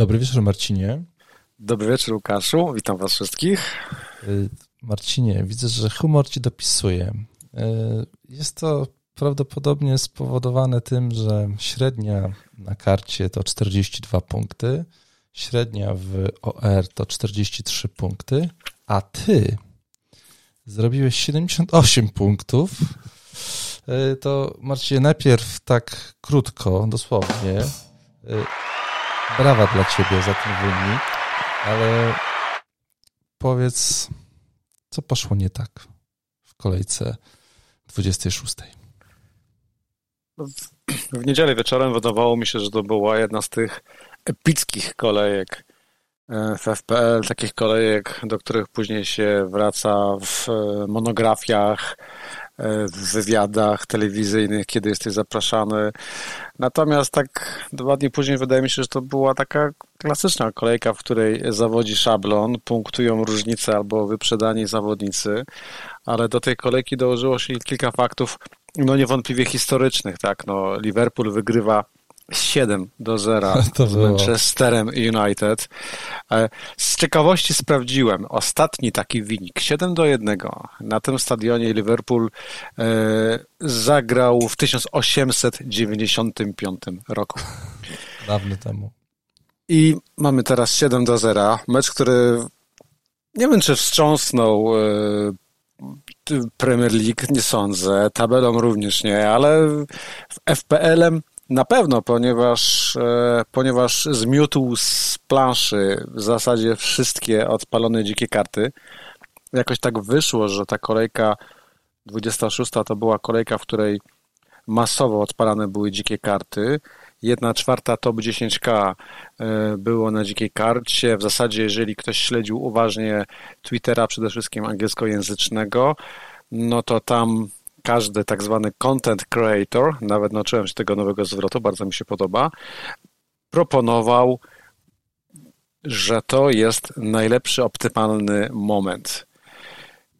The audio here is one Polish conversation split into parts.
Dobry wieczór, Marcinie. Dobry wieczór, Łukaszu. Witam Was wszystkich. Y, Marcinie, widzę, że humor ci dopisuje. Y, jest to prawdopodobnie spowodowane tym, że średnia na karcie to 42 punkty, średnia w OR to 43 punkty, a ty zrobiłeś 78 punktów. Y, to Marcinie, najpierw tak krótko, dosłownie. Brawa dla ciebie za ten wynik, ale powiedz, co poszło nie tak w kolejce 26? W niedzielę wieczorem wydawało mi się, że to była jedna z tych epickich kolejek e, w FPL, takich kolejek, do których później się wraca w e, monografiach, w wywiadach telewizyjnych, kiedy jesteś zapraszany. Natomiast tak dwa dni później wydaje mi się, że to była taka klasyczna kolejka, w której zawodzi szablon, punktują różnice albo wyprzedani zawodnicy, ale do tej kolejki dołożyło się kilka faktów, no niewątpliwie historycznych, tak, no Liverpool wygrywa 7 do 0 z Manchesterem United. E, z ciekawości sprawdziłem ostatni taki wynik 7 do 1 na tym stadionie Liverpool e, zagrał w 1895 roku. Dawno temu. I mamy teraz 7 do 0. Mecz, który nie wiem, czy wstrząsnął e, Premier League, nie sądzę. Tabelą również nie, ale FPL-em na pewno, ponieważ, e, ponieważ zmiótł z planszy w zasadzie wszystkie odpalone dzikie karty. Jakoś tak wyszło, że ta kolejka 26 to była kolejka, w której masowo odpalane były dzikie karty. Jedna czwarta top 10K e, było na dzikiej karcie. W zasadzie, jeżeli ktoś śledził uważnie Twittera, przede wszystkim angielskojęzycznego, no to tam każdy tak zwany content creator, nawet nauczyłem się tego nowego zwrotu, bardzo mi się podoba, proponował, że to jest najlepszy optymalny moment.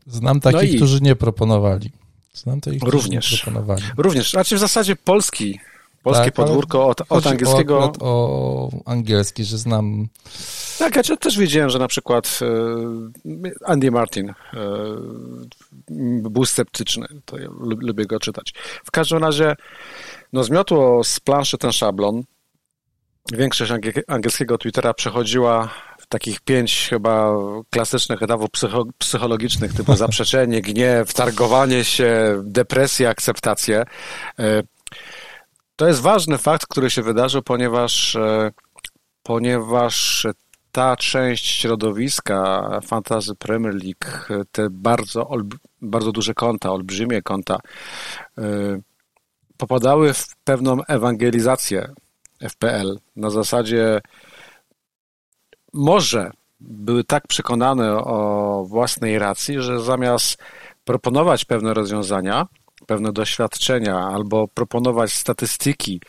Znam takich, no którzy nie proponowali. Znam takich, również, nie proponowali. Również, znaczy w zasadzie polski Polskie tak, podwórko od, od angielskiego. O, o angielski, że znam. Tak, ja też wiedziałem, że na przykład e, Andy Martin e, był sceptyczny. To ja lubię go czytać. W każdym razie, no zmiotło z planszy ten szablon. Większość angielskiego Twittera przechodziła w takich pięć chyba klasycznych etapów psychologicznych, typu zaprzeczenie, gniew, targowanie się, depresja, akceptację. To jest ważny fakt, który się wydarzył, ponieważ, e, ponieważ ta część środowiska Fantasy Premier League, te bardzo, bardzo duże konta, olbrzymie konta, e, popadały w pewną ewangelizację FPL. Na zasadzie może były tak przekonane o własnej racji, że zamiast proponować pewne rozwiązania, pewne doświadczenia albo proponować statystyki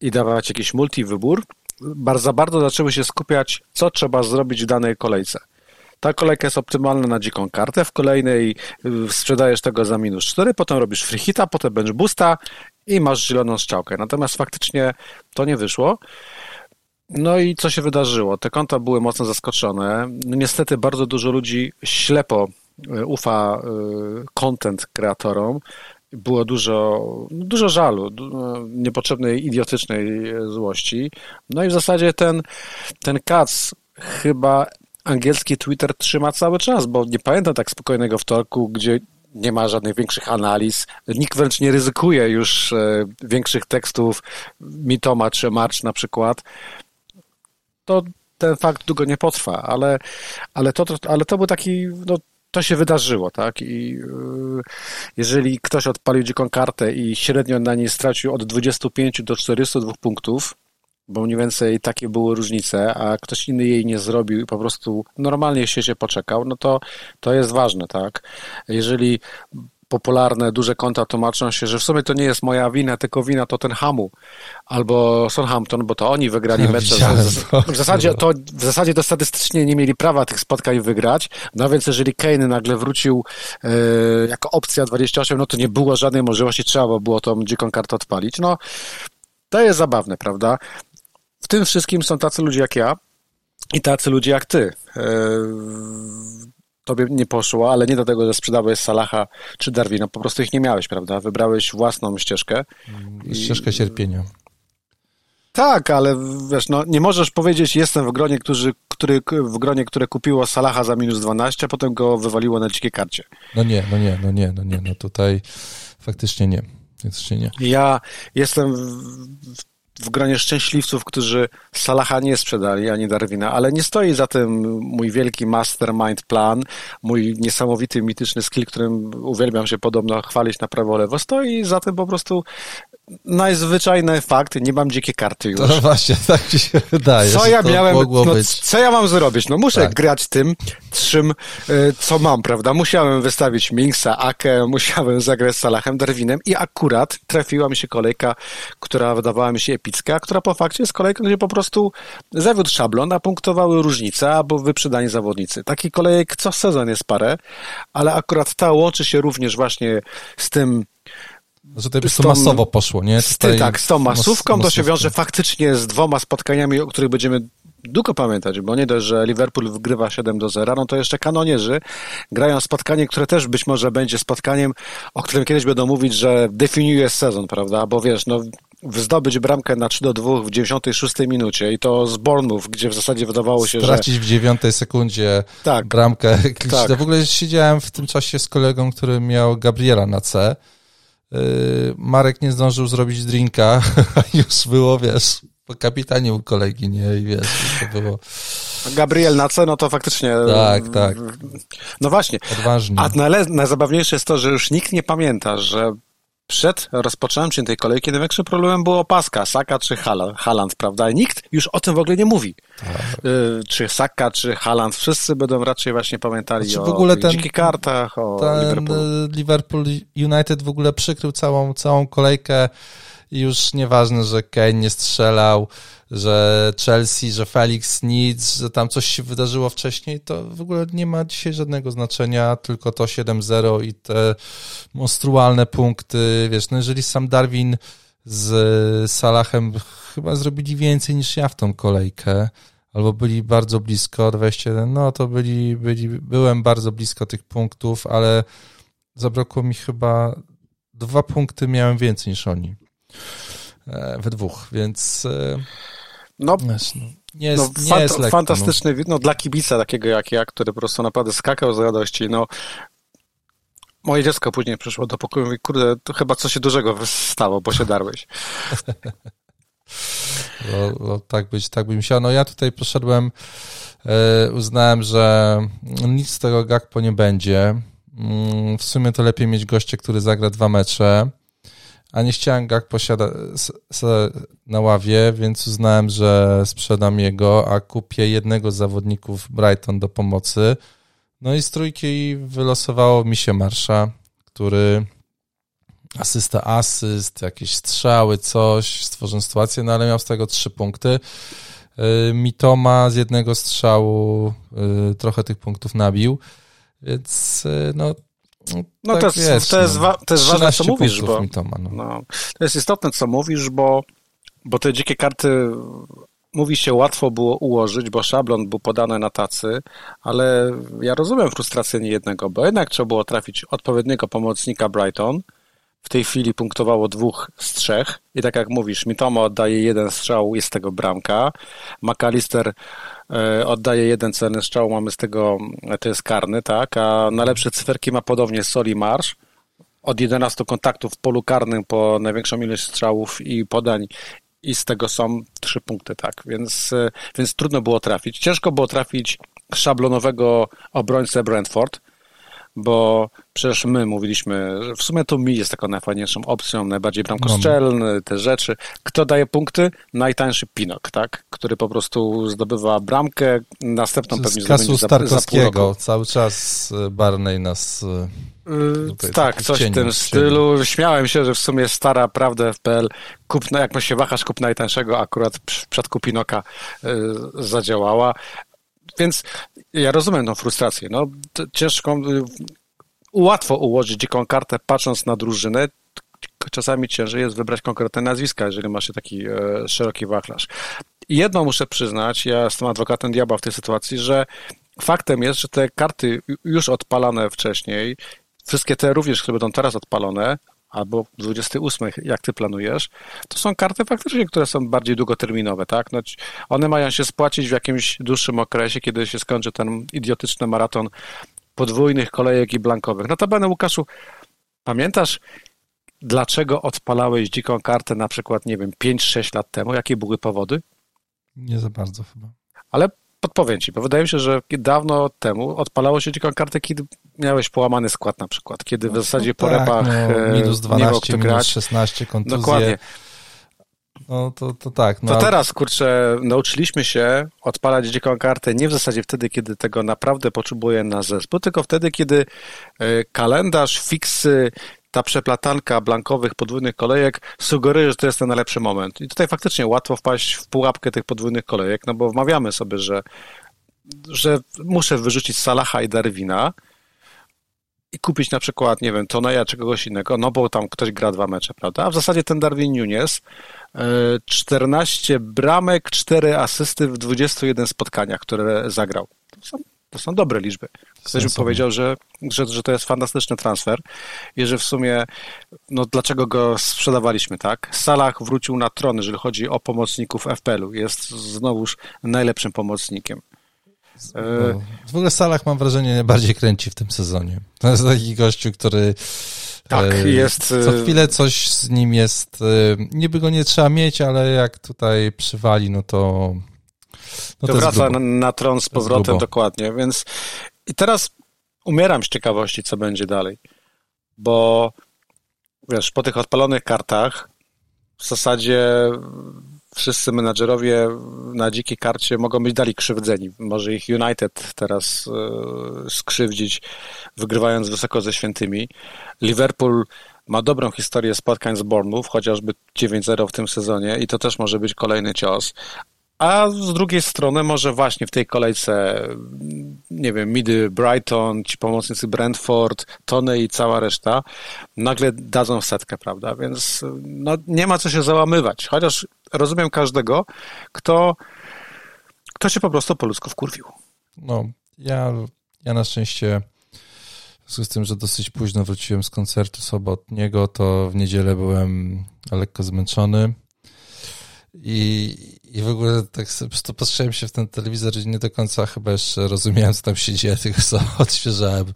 i dawać jakiś multiwybór, bardzo, bardzo zaczęły się skupiać, co trzeba zrobić w danej kolejce. Ta kolejka jest optymalna na dziką kartę, w kolejnej y, sprzedajesz tego za minus 4, potem robisz free hita, potem bench boosta i masz zieloną strzałkę. Natomiast faktycznie to nie wyszło. No i co się wydarzyło? Te konta były mocno zaskoczone. No niestety bardzo dużo ludzi ślepo y, ufa y, content kreatorom, było dużo, dużo żalu, niepotrzebnej, idiotycznej złości. No i w zasadzie ten, ten kac chyba angielski Twitter trzyma cały czas, bo nie pamiętam tak spokojnego wtorku, gdzie nie ma żadnych większych analiz. Nikt wręcz nie ryzykuje już e, większych tekstów Mitoma czy March na przykład. To ten fakt długo nie potrwa, ale, ale, to, ale to był taki no, to się wydarzyło, tak? I yy, jeżeli ktoś odpalił dziką kartę i średnio na niej stracił od 25 do 402 punktów, bo mniej więcej takie były różnice, a ktoś inny jej nie zrobił i po prostu normalnie się się poczekał, no to to jest ważne, tak? Jeżeli popularne, duże konta tłumaczą się, że w sumie to nie jest moja wina, tylko wina to ten Hamu albo Southampton, bo to oni wygrali mecze. W zasadzie to, w zasadzie to statystycznie nie mieli prawa tych spotkań wygrać, no więc jeżeli Kane nagle wrócił e, jako opcja 28, no to nie było żadnej możliwości, trzeba było tą dziką kartę odpalić. No, to jest zabawne, prawda? w tym wszystkim są tacy ludzie jak ja i tacy ludzie jak ty. Tobie nie poszło, ale nie dlatego, że sprzedałeś Salaha czy Darwina, po prostu ich nie miałeś, prawda? Wybrałeś własną ścieżkę. Ścieżkę cierpienia. Tak, ale wiesz, no, nie możesz powiedzieć, jestem w gronie, którzy, który, w gronie, które kupiło Salaha za minus 12, a potem go wywaliło na dzikie karcie. No nie, no nie, no nie, no nie, no tutaj faktycznie nie. Faktycznie nie. Ja jestem w, w gronie szczęśliwców, którzy Salaha nie sprzedali, ani Darwina, ale nie stoi za tym mój wielki mastermind plan, mój niesamowity, mityczny skill, którym uwielbiam się podobno chwalić na prawo lewo. Stoi za tym po prostu najzwyczajny fakt, nie mam dzikie karty już. No właśnie, tak mi się wydaje. Co ja miałem, no, co ja mam zrobić? No muszę tak. grać tym, czym, y, co mam, prawda? Musiałem wystawić Minksa, Akę, musiałem zagrać z Salahem, Darwinem i akurat trafiła mi się kolejka, która wydawała mi się epicka, która po fakcie jest kolejką, gdzie po prostu zawiódł szablon, a punktowały różnice albo wyprzedani zawodnicy. Taki kolejek co sezon jest parę, ale akurat ta łączy się również właśnie z tym że to po masowo poszło, nie? Tutaj tak, z tą masówką to się wiąże faktycznie z dwoma spotkaniami, o których będziemy długo pamiętać, bo nie dość, że Liverpool wygrywa 7 do 0, no to jeszcze kanonierzy grają spotkanie, które też być może będzie spotkaniem, o którym kiedyś będą mówić, że definiuje sezon, prawda? Bo wiesz, no zdobyć bramkę na 3 do 2 w 96 minucie i to z Bournemouth, gdzie w zasadzie wydawało się, Stracić że... W 9 sekundzie tak, bramkę. Tak. W ogóle siedziałem w tym czasie z kolegą, który miał Gabriela na C Marek nie zdążył zrobić drinka, a już było, wiesz, po kapitanie u kolegi, nie? I wiesz, to było... Gabriel na C, no to faktycznie... Tak, tak. No właśnie. Odważnie. A najzabawniejsze jest to, że już nikt nie pamięta, że przed rozpoczęciem tej kolejki największym problemem było opaska, Saka czy Haland, prawda? Nikt już o tym w ogóle nie mówi. Tak. Y, czy Saka, czy Haland, wszyscy będą raczej właśnie pamiętali znaczy, o w ogóle ten, dzikich kartach, o ten Liverpool. Liverpool United w ogóle przykrył całą, całą kolejkę już nieważne, że Kane nie strzelał, że Chelsea, że Felix nic, że tam coś się wydarzyło wcześniej, to w ogóle nie ma dzisiaj żadnego znaczenia, tylko to 7-0 i te monstrualne punkty, wiesz, no jeżeli sam Darwin z Salahem chyba zrobili więcej niż ja w tą kolejkę, albo byli bardzo blisko 21, no to byli, byli, byłem bardzo blisko tych punktów, ale zabrakło mi chyba dwa punkty miałem więcej niż oni. E, we dwóch, więc e, no, no, nie jest, no, nie fant jest lekko, fantastyczny, no. no. dla kibica takiego jak ja, który po prostu naprawdę skakał z radości, no moje dziecko później przyszło do pokoju i mówi, kurde, to chyba coś się dużego stało, bo się darłeś. no, no, tak być, tak by musiało. No ja tutaj poszedłem, e, uznałem, że nic z tego Gakpo nie będzie. Mm, w sumie to lepiej mieć gościa, który zagra dwa mecze a nie chciałem Gak posiada na ławie, więc uznałem, że sprzedam jego, a kupię jednego z zawodników Brighton do pomocy. No i z trójki wylosowało mi się Marsza, który asysta, asyst, jakieś strzały, coś, stworzył sytuację, no ale miał z tego trzy punkty. Y, Mitoma z jednego strzału y, trochę tych punktów nabił, więc y, no no tak to, jest, to, jest, wa- to jest ważne, co mówisz, bo no. No, to jest istotne, co mówisz, bo, bo te dzikie karty mówi się łatwo było ułożyć, bo szablon był podany na tacy, ale ja rozumiem frustrację niejednego, bo jednak trzeba było trafić odpowiedniego pomocnika Brighton, w tej chwili punktowało dwóch z trzech i tak jak mówisz, Mitoma oddaje jeden strzał, jest z tego bramka, McAllister oddaje jeden celny strzał, mamy z tego, e, to jest karny, tak, a najlepsze cyferki ma podobnie Soli Marsz, od 11 kontaktów w polu karnym po największą ilość strzałów i podań i z tego są trzy punkty, tak, więc, e, więc trudno było trafić. Ciężko było trafić szablonowego obrońcę Brentford, bo przecież my mówiliśmy, że w sumie to mi jest taką najfajniejszą opcją, najbardziej bramkostrzelny, te rzeczy. Kto daje punkty? Najtańszy Pinok, tak? Który po prostu zdobywa bramkę, następną pewnie z kasu Starkowskiego, cały czas e, Barney nas e, Tutaj tak, coś w tym stylu. Śmiałem się, że w sumie stara prawda FPL, kup, no jak się wahasz, kup najtańszego, akurat w przypadku Pinoka y, zadziałała. Więc ja rozumiem tą frustrację. No, ciężko, łatwo ułożyć dziką kartę patrząc na drużynę. Czasami ciężej jest wybrać konkretne nazwiska, jeżeli masz taki e, szeroki wachlarz. jedno muszę przyznać, ja jestem adwokatem diabła w tej sytuacji, że faktem jest, że te karty już odpalane wcześniej, wszystkie te również, które będą teraz odpalone, albo 28, jak ty planujesz, to są karty faktycznie, które są bardziej długoterminowe, tak? No, one mają się spłacić w jakimś dłuższym okresie, kiedy się skończy ten idiotyczny maraton podwójnych kolejek i blankowych. Notabene, Łukaszu, pamiętasz, dlaczego odpalałeś dziką kartę na przykład, nie wiem, 5-6 lat temu? Jakie były powody? Nie za bardzo chyba. Ale podpowiem ci, bo wydaje mi się, że dawno temu odpalało się dziką kartę, kiedy miałeś połamany skład na przykład, kiedy w no zasadzie no po tak, repach no, minus 12, nie minus 16 kontuzje. Dokładnie. No to, to tak. No. To teraz, kurczę, nauczyliśmy się odpalać dziką kartę nie w zasadzie wtedy, kiedy tego naprawdę potrzebuje na zespół, tylko wtedy, kiedy e, kalendarz, fiksy, ta przeplatanka blankowych podwójnych kolejek sugeruje, że to jest ten najlepszy moment. I tutaj faktycznie łatwo wpaść w pułapkę tych podwójnych kolejek, no bo wmawiamy sobie, że, że muszę wyrzucić Salaha i Darwina, i kupić na przykład, nie wiem, Toneja czy kogoś innego, no bo tam ktoś gra dwa mecze, prawda? A w zasadzie ten Darwin Nunes 14 e, bramek, 4 asysty w 21 spotkaniach, które zagrał. To są, to są dobre liczby. Ktoś by powiedział, że, że, że to jest fantastyczny transfer i że w sumie, no dlaczego go sprzedawaliśmy, tak? Salah wrócił na tron, jeżeli chodzi o pomocników FPL-u. Jest znowuż najlepszym pomocnikiem. No, w ogóle Salah mam wrażenie najbardziej kręci w tym sezonie. To jest taki gościu, który tak, e, jest. Co e, chwilę coś z nim jest. E, niby go nie trzeba mieć, ale jak tutaj przywali, no to. No to, to wraca na, na, tron z powrotem, dokładnie. Więc i teraz umieram z ciekawości, co będzie dalej. Bo wiesz, po tych odpalonych kartach w zasadzie wszyscy menadżerowie na dzikiej karcie mogą być dali krzywdzeni. Może ich United teraz e, skrzywdzić, wygrywając wysoko ze świętymi. Liverpool ma dobrą historię spotkań z Bournemouth, chociażby 9-0 w tym sezonie i to też może być kolejny cios. A z drugiej strony może właśnie w tej kolejce, nie wiem, Midy Brighton, ci pomocnicy Brentford, Tony i cała reszta nagle dadzą setkę, prawda? Więc no, nie ma co się załamywać. Chociaż rozumiem każdego, kto, kto się po prostu po ludzku wkurwił. No, ja, ja na szczęście w związku z tym, że dosyć późno wróciłem z koncertu sobotniego, to w niedzielę byłem lekko zmęczony i, i w ogóle tak patrzyłem się w ten telewizor i nie do końca chyba jeszcze rozumiałem, co tam się dzieje, tylko sobie odświeżałem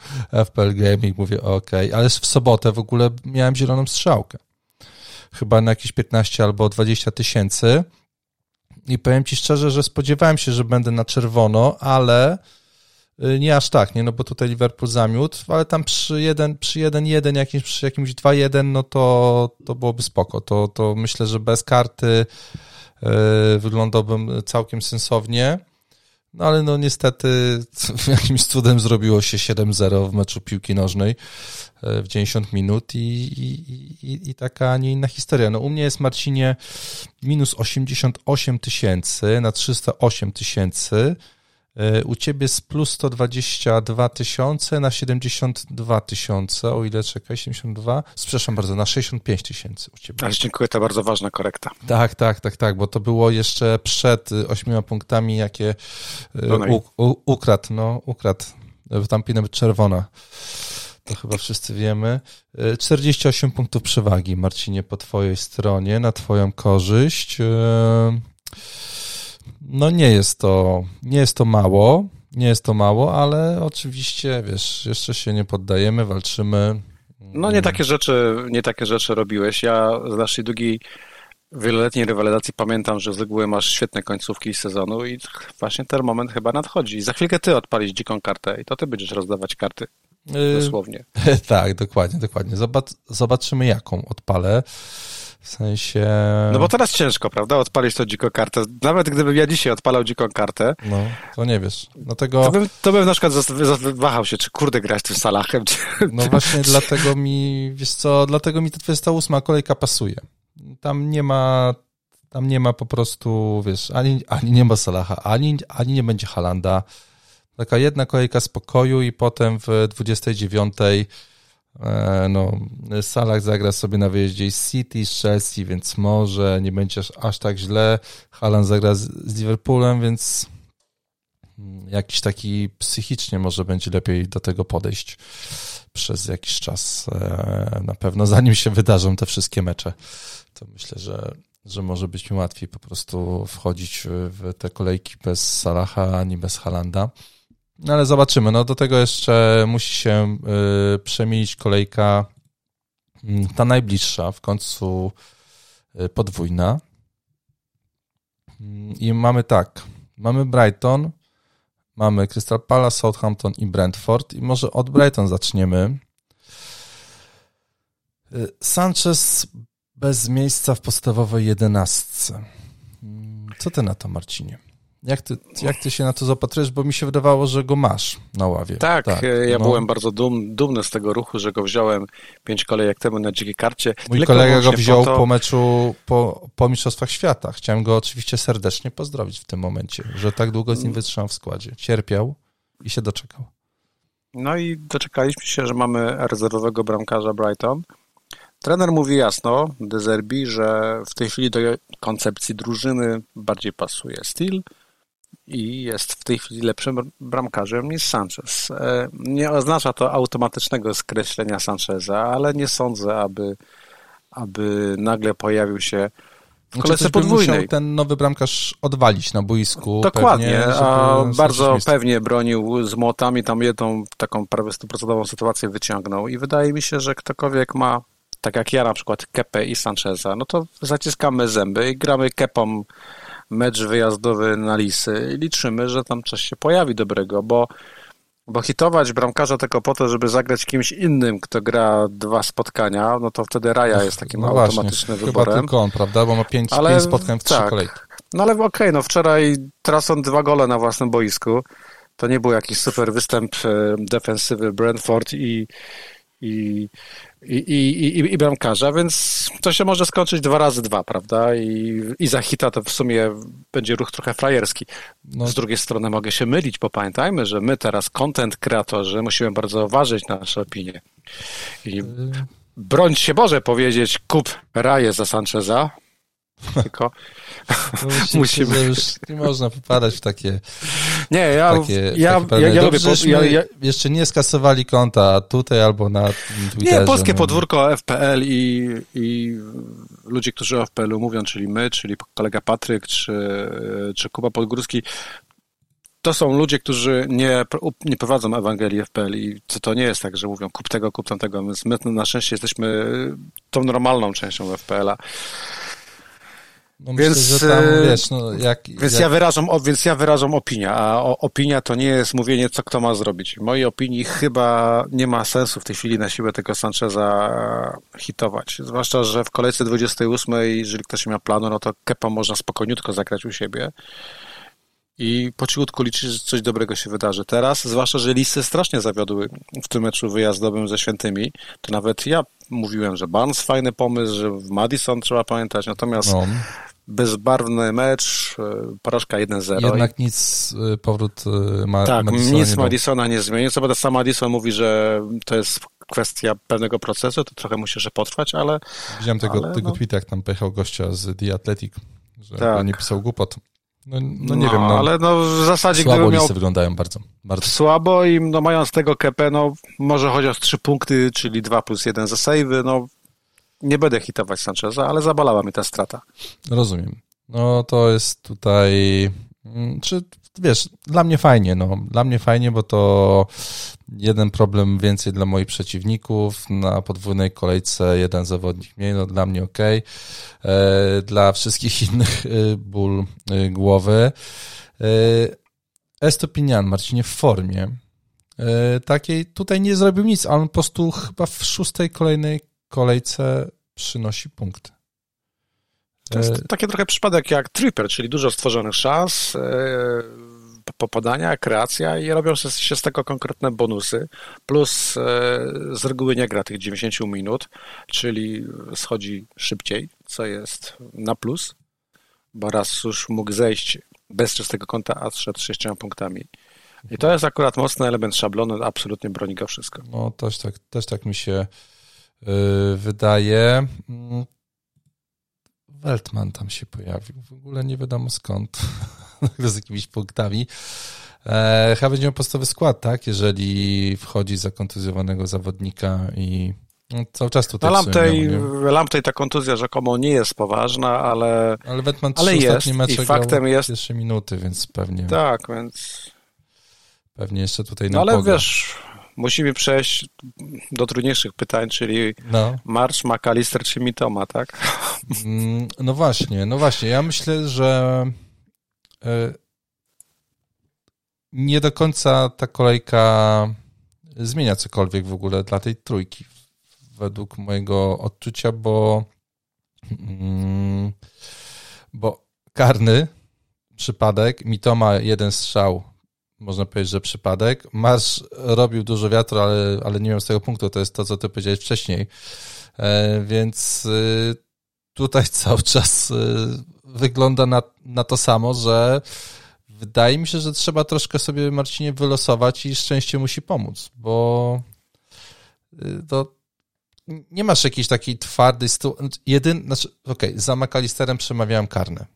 FPL Gaming, mówię ok, ale w sobotę w ogóle miałem zieloną strzałkę. Chyba na jakieś 15 albo 20 tysięcy i powiem Ci szczerze, że spodziewałem się, że będę na czerwono, ale y, nie aż tak, nie, no bo tutaj Liverpool zamiótł, ale tam przy 1, przy 1-1, jakimś, przy jakimś 2-1, no to, to byłoby spoko. To, to myślę, że bez karty wyglądałbym całkiem sensownie. No ale no niestety jakimś cudem zrobiło się 7-0 w meczu piłki nożnej e, w 90 minut i, i, i, i taka, a nie inna historia. No u mnie jest Marcinie minus 88 tysięcy na 308 tysięcy. E, u ciebie z plus 122 tysiące na 72 tysiące, o ile czekaj, 72, przepraszam bardzo, na 65 tysięcy u ciebie. Ale dziękuję, to bardzo ważna korekta. Tak, tak, tak, tak, bo to było jeszcze przed ośmioma punktami, jakie e, u, u, ukradł, no, ukradł, tam powinna być czerwona. To chyba wszyscy wiemy. 48 e, punktów przewagi, Marcinie, po twojej stronie, na twoją korzyść. No nie jest to, nie jest to mało, nie jest to mało, ale oczywiście, wiesz, jeszcze się nie poddajemy, walczymy. No nie takie rzeczy, nie takie rzeczy robiłeś. Ja z naszej długiej wieloletniej rywalizacji pamiętam, że z reguły masz świetne końcówki sezonu i właśnie ten moment chyba nadchodzi. Za chwilkę ty odpalisz dziką kartę i to ty będziesz rozdawać karty. Yy, dosłownie. Yy, tak, dokładnie, dokładnie. Zobacz, zobaczymy jaką odpalę. W sensie... No bo teraz ciężko, prawda? Odpalić tą dziką kartę. Nawet gdybym ja dzisiaj odpalał dziką kartę... No, to nie wiesz. Dlatego... To bym, to bym na przykład wahał się, czy kurde grać tym Salachem, czy... No właśnie dlatego mi, wiesz co, dlatego mi ta 28 kolejka pasuje. Tam nie ma tam nie ma po prostu, wiesz, ani, ani nie ma Salaha, ani, ani nie będzie Halanda. Taka jedna kolejka spokoju i potem w 29 E, no, Salah zagra sobie na wyjeździe z City, z Chelsea, więc może nie będzie aż tak źle. Haaland zagra z, z Liverpoolem, więc jakiś taki psychicznie może będzie lepiej do tego podejść przez jakiś czas. E, na pewno zanim się wydarzą te wszystkie mecze, to myślę, że, że może być mi łatwiej po prostu wchodzić w te kolejki bez Salaha ani bez Halanda. No ale zobaczymy. No do tego jeszcze musi się y, przemienić kolejka mm, ta najbliższa, w końcu y, podwójna. Mm, I mamy tak, mamy Brighton, mamy Crystal Palace, Southampton i Brentford i może od Brighton zaczniemy. Y, Sanchez bez miejsca w podstawowej jedenastce. Mm, co ty na to, Marcinie? Jak ty, jak ty się na to zapatrujesz? Bo mi się wydawało, że go masz na ławie. Tak, tak ja no. byłem bardzo dum, dumny z tego ruchu, że go wziąłem pięć kolejek temu na dzikiej karcie. Mój kolega go wziął po, to... po meczu, po, po Mistrzostwach Świata. Chciałem go oczywiście serdecznie pozdrowić w tym momencie, że tak długo z nim wytrzymał w składzie. Cierpiał i się doczekał. No i doczekaliśmy się, że mamy rezerwowego bramkarza Brighton. Trener mówi jasno, De Zerbi, że w tej chwili do koncepcji drużyny bardziej pasuje styl, i jest w tej chwili lepszym bramkarzem niż Sanchez. E, nie oznacza to automatycznego skreślenia Sancheza, ale nie sądzę, aby, aby nagle pojawił się w znaczy, kolejce podwójnej. Musiał ten nowy bramkarz odwalić na boisku. Dokładnie, pewnie, a bardzo pewnie bronił z młotami, tam jedną taką prawie stuprocentową sytuację wyciągnął i wydaje mi się, że ktokolwiek ma, tak jak ja na przykład, Kepę i Sancheza, no to zaciskamy zęby i gramy Kepą mecz wyjazdowy na Lisy i liczymy, że tam coś się pojawi dobrego, bo, bo hitować bramkarza tylko po to, żeby zagrać kimś innym, kto gra dwa spotkania, no to wtedy Raja jest takim no automatycznym właśnie, wyborem. Chyba tylko on, prawda? Bo ma pięć, ale, pięć spotkań w trzy tak. kolejki. No ale okej, okay, no wczoraj on dwa gole na własnym boisku. To nie był jakiś super występ e, defensywy Brentford i, i, i, i, i, i bramkarza, więc to się może skończyć dwa razy dwa, prawda? I, I za hita to w sumie będzie ruch trochę frajerski. No. Z drugiej strony mogę się mylić, bo pamiętajmy, że my teraz, content kreatorzy, musimy bardzo ważyć nasze opinie. I y. brońć się Boże powiedzieć, kup raje za Sancheza, tylko musimy... Już nie można popadać w takie Nie, ja, takie, ja, takie ja, ja lubię... Ja, ja, jeszcze nie skasowali konta tutaj albo na Twitterze. Nie, polskie no. podwórko FPL i, i ludzie, którzy o FPL-u mówią, czyli my, czyli kolega Patryk, czy, czy Kuba Podgórski, to są ludzie, którzy nie, nie prowadzą Ewangelii FPL i to, to nie jest tak, że mówią kup tego, kup tamtego. My, my na szczęście jesteśmy tą normalną częścią FPL-a. No więc, myślę, tam, e, wiesz, no, jak, więc, jak... Ja wyrażam, więc ja wyrażam opinię, a opinia to nie jest mówienie, co kto ma zrobić. W mojej opinii chyba nie ma sensu w tej chwili na siłę tego Sancheza hitować. Zwłaszcza, że w kolejce 28, jeżeli ktoś nie ma planu, no to Kepa można spokojniutko zagrać u siebie i po cichutku liczyć, że coś dobrego się wydarzy. Teraz, zwłaszcza, że listy strasznie zawiodły w tym meczu wyjazdowym ze Świętymi, to nawet ja mówiłem, że Barnes fajny pomysł, że w Madison trzeba pamiętać, natomiast no bezbarwny mecz, e, porażka 1-0. Jednak nic, e, powrót e, ma Tak, Madisona nic nie Madisona nie zmienił. Co prawda sam Madison mówi, że to jest kwestia pewnego procesu, to trochę musi jeszcze potrwać, ale... Widziałem tego, ale, tego no... tweeta, jak tam pojechał gościa z The Athletic, że tak. nie pisał głupot. No, no nie no, wiem, no, ale no w zasadzie słabo gdyby miał... wyglądają bardzo, bardzo. Słabo i no mając tego kepę, no może chociaż trzy punkty, czyli 2 plus 1 za savey, no nie będę hitować Sancheza, ale zabalała mi ta strata. Rozumiem. No to jest tutaj, mm, czy wiesz, dla mnie fajnie, no, dla mnie fajnie, bo to jeden problem więcej dla moich przeciwników, na podwójnej kolejce jeden zawodnik mniej, no dla mnie ok, e, dla wszystkich innych e, ból e, głowy. Estopinian, Marcinie, w formie takiej, tutaj nie zrobił nic, ale on po prostu chyba w szóstej kolejnej kolejce przynosi punkty. To jest taki trochę przypadek jak Tripper, czyli dużo stworzonych szans, popadania, kreacja i robią się z tego konkretne bonusy. Plus e, z reguły nie gra tych 90 minut, czyli schodzi szybciej, co jest na plus, bo raz już mógł zejść bez czystego konta, a zszedł sześcioma punktami. I to jest akurat mocny element szablonu, absolutnie broni go wszystko. No też tak, też tak mi się wydaje. Mm. Weltman tam się pojawił. W ogóle nie wiadomo skąd. z jakimiś punktami. E, chyba będzie miał podstawowy skład, tak? Jeżeli wchodzi za kontuzjowanego zawodnika i no, cały czas tutaj. Na Lamptej, Lamptej ta kontuzja rzekomo nie jest poważna, ale. Ale Wetman ale jest. I faktem jest. Pierwsze minuty, więc pewnie. Tak, więc. Pewnie jeszcze tutaj no, ale wiesz, musimy przejść do trudniejszych pytań, czyli no. Marsz, McAllister czy Mitoma, tak? Mm, no właśnie, no właśnie. Ja myślę, że e, nie do końca ta kolejka zmienia cokolwiek w ogóle dla tej trójki, według mojego odczucia, bo, mm, bo karny przypadek, Mitoma jeden strzał, można powiedzieć, że przypadek. Marsz robił dużo wiatru, ale, ale nie miał z tego punktu, to jest to, co ty powiedziałeś wcześniej. E, więc y, tutaj cały czas y, wygląda na, na to samo, że wydaje mi się, że trzeba troszkę sobie Marcinie wylosować i szczęście musi pomóc, bo to nie masz jakiejś takiej twardej sytuacji. Jedyn, znaczy, okej, okay, za McAllisterem przemawiałem karne.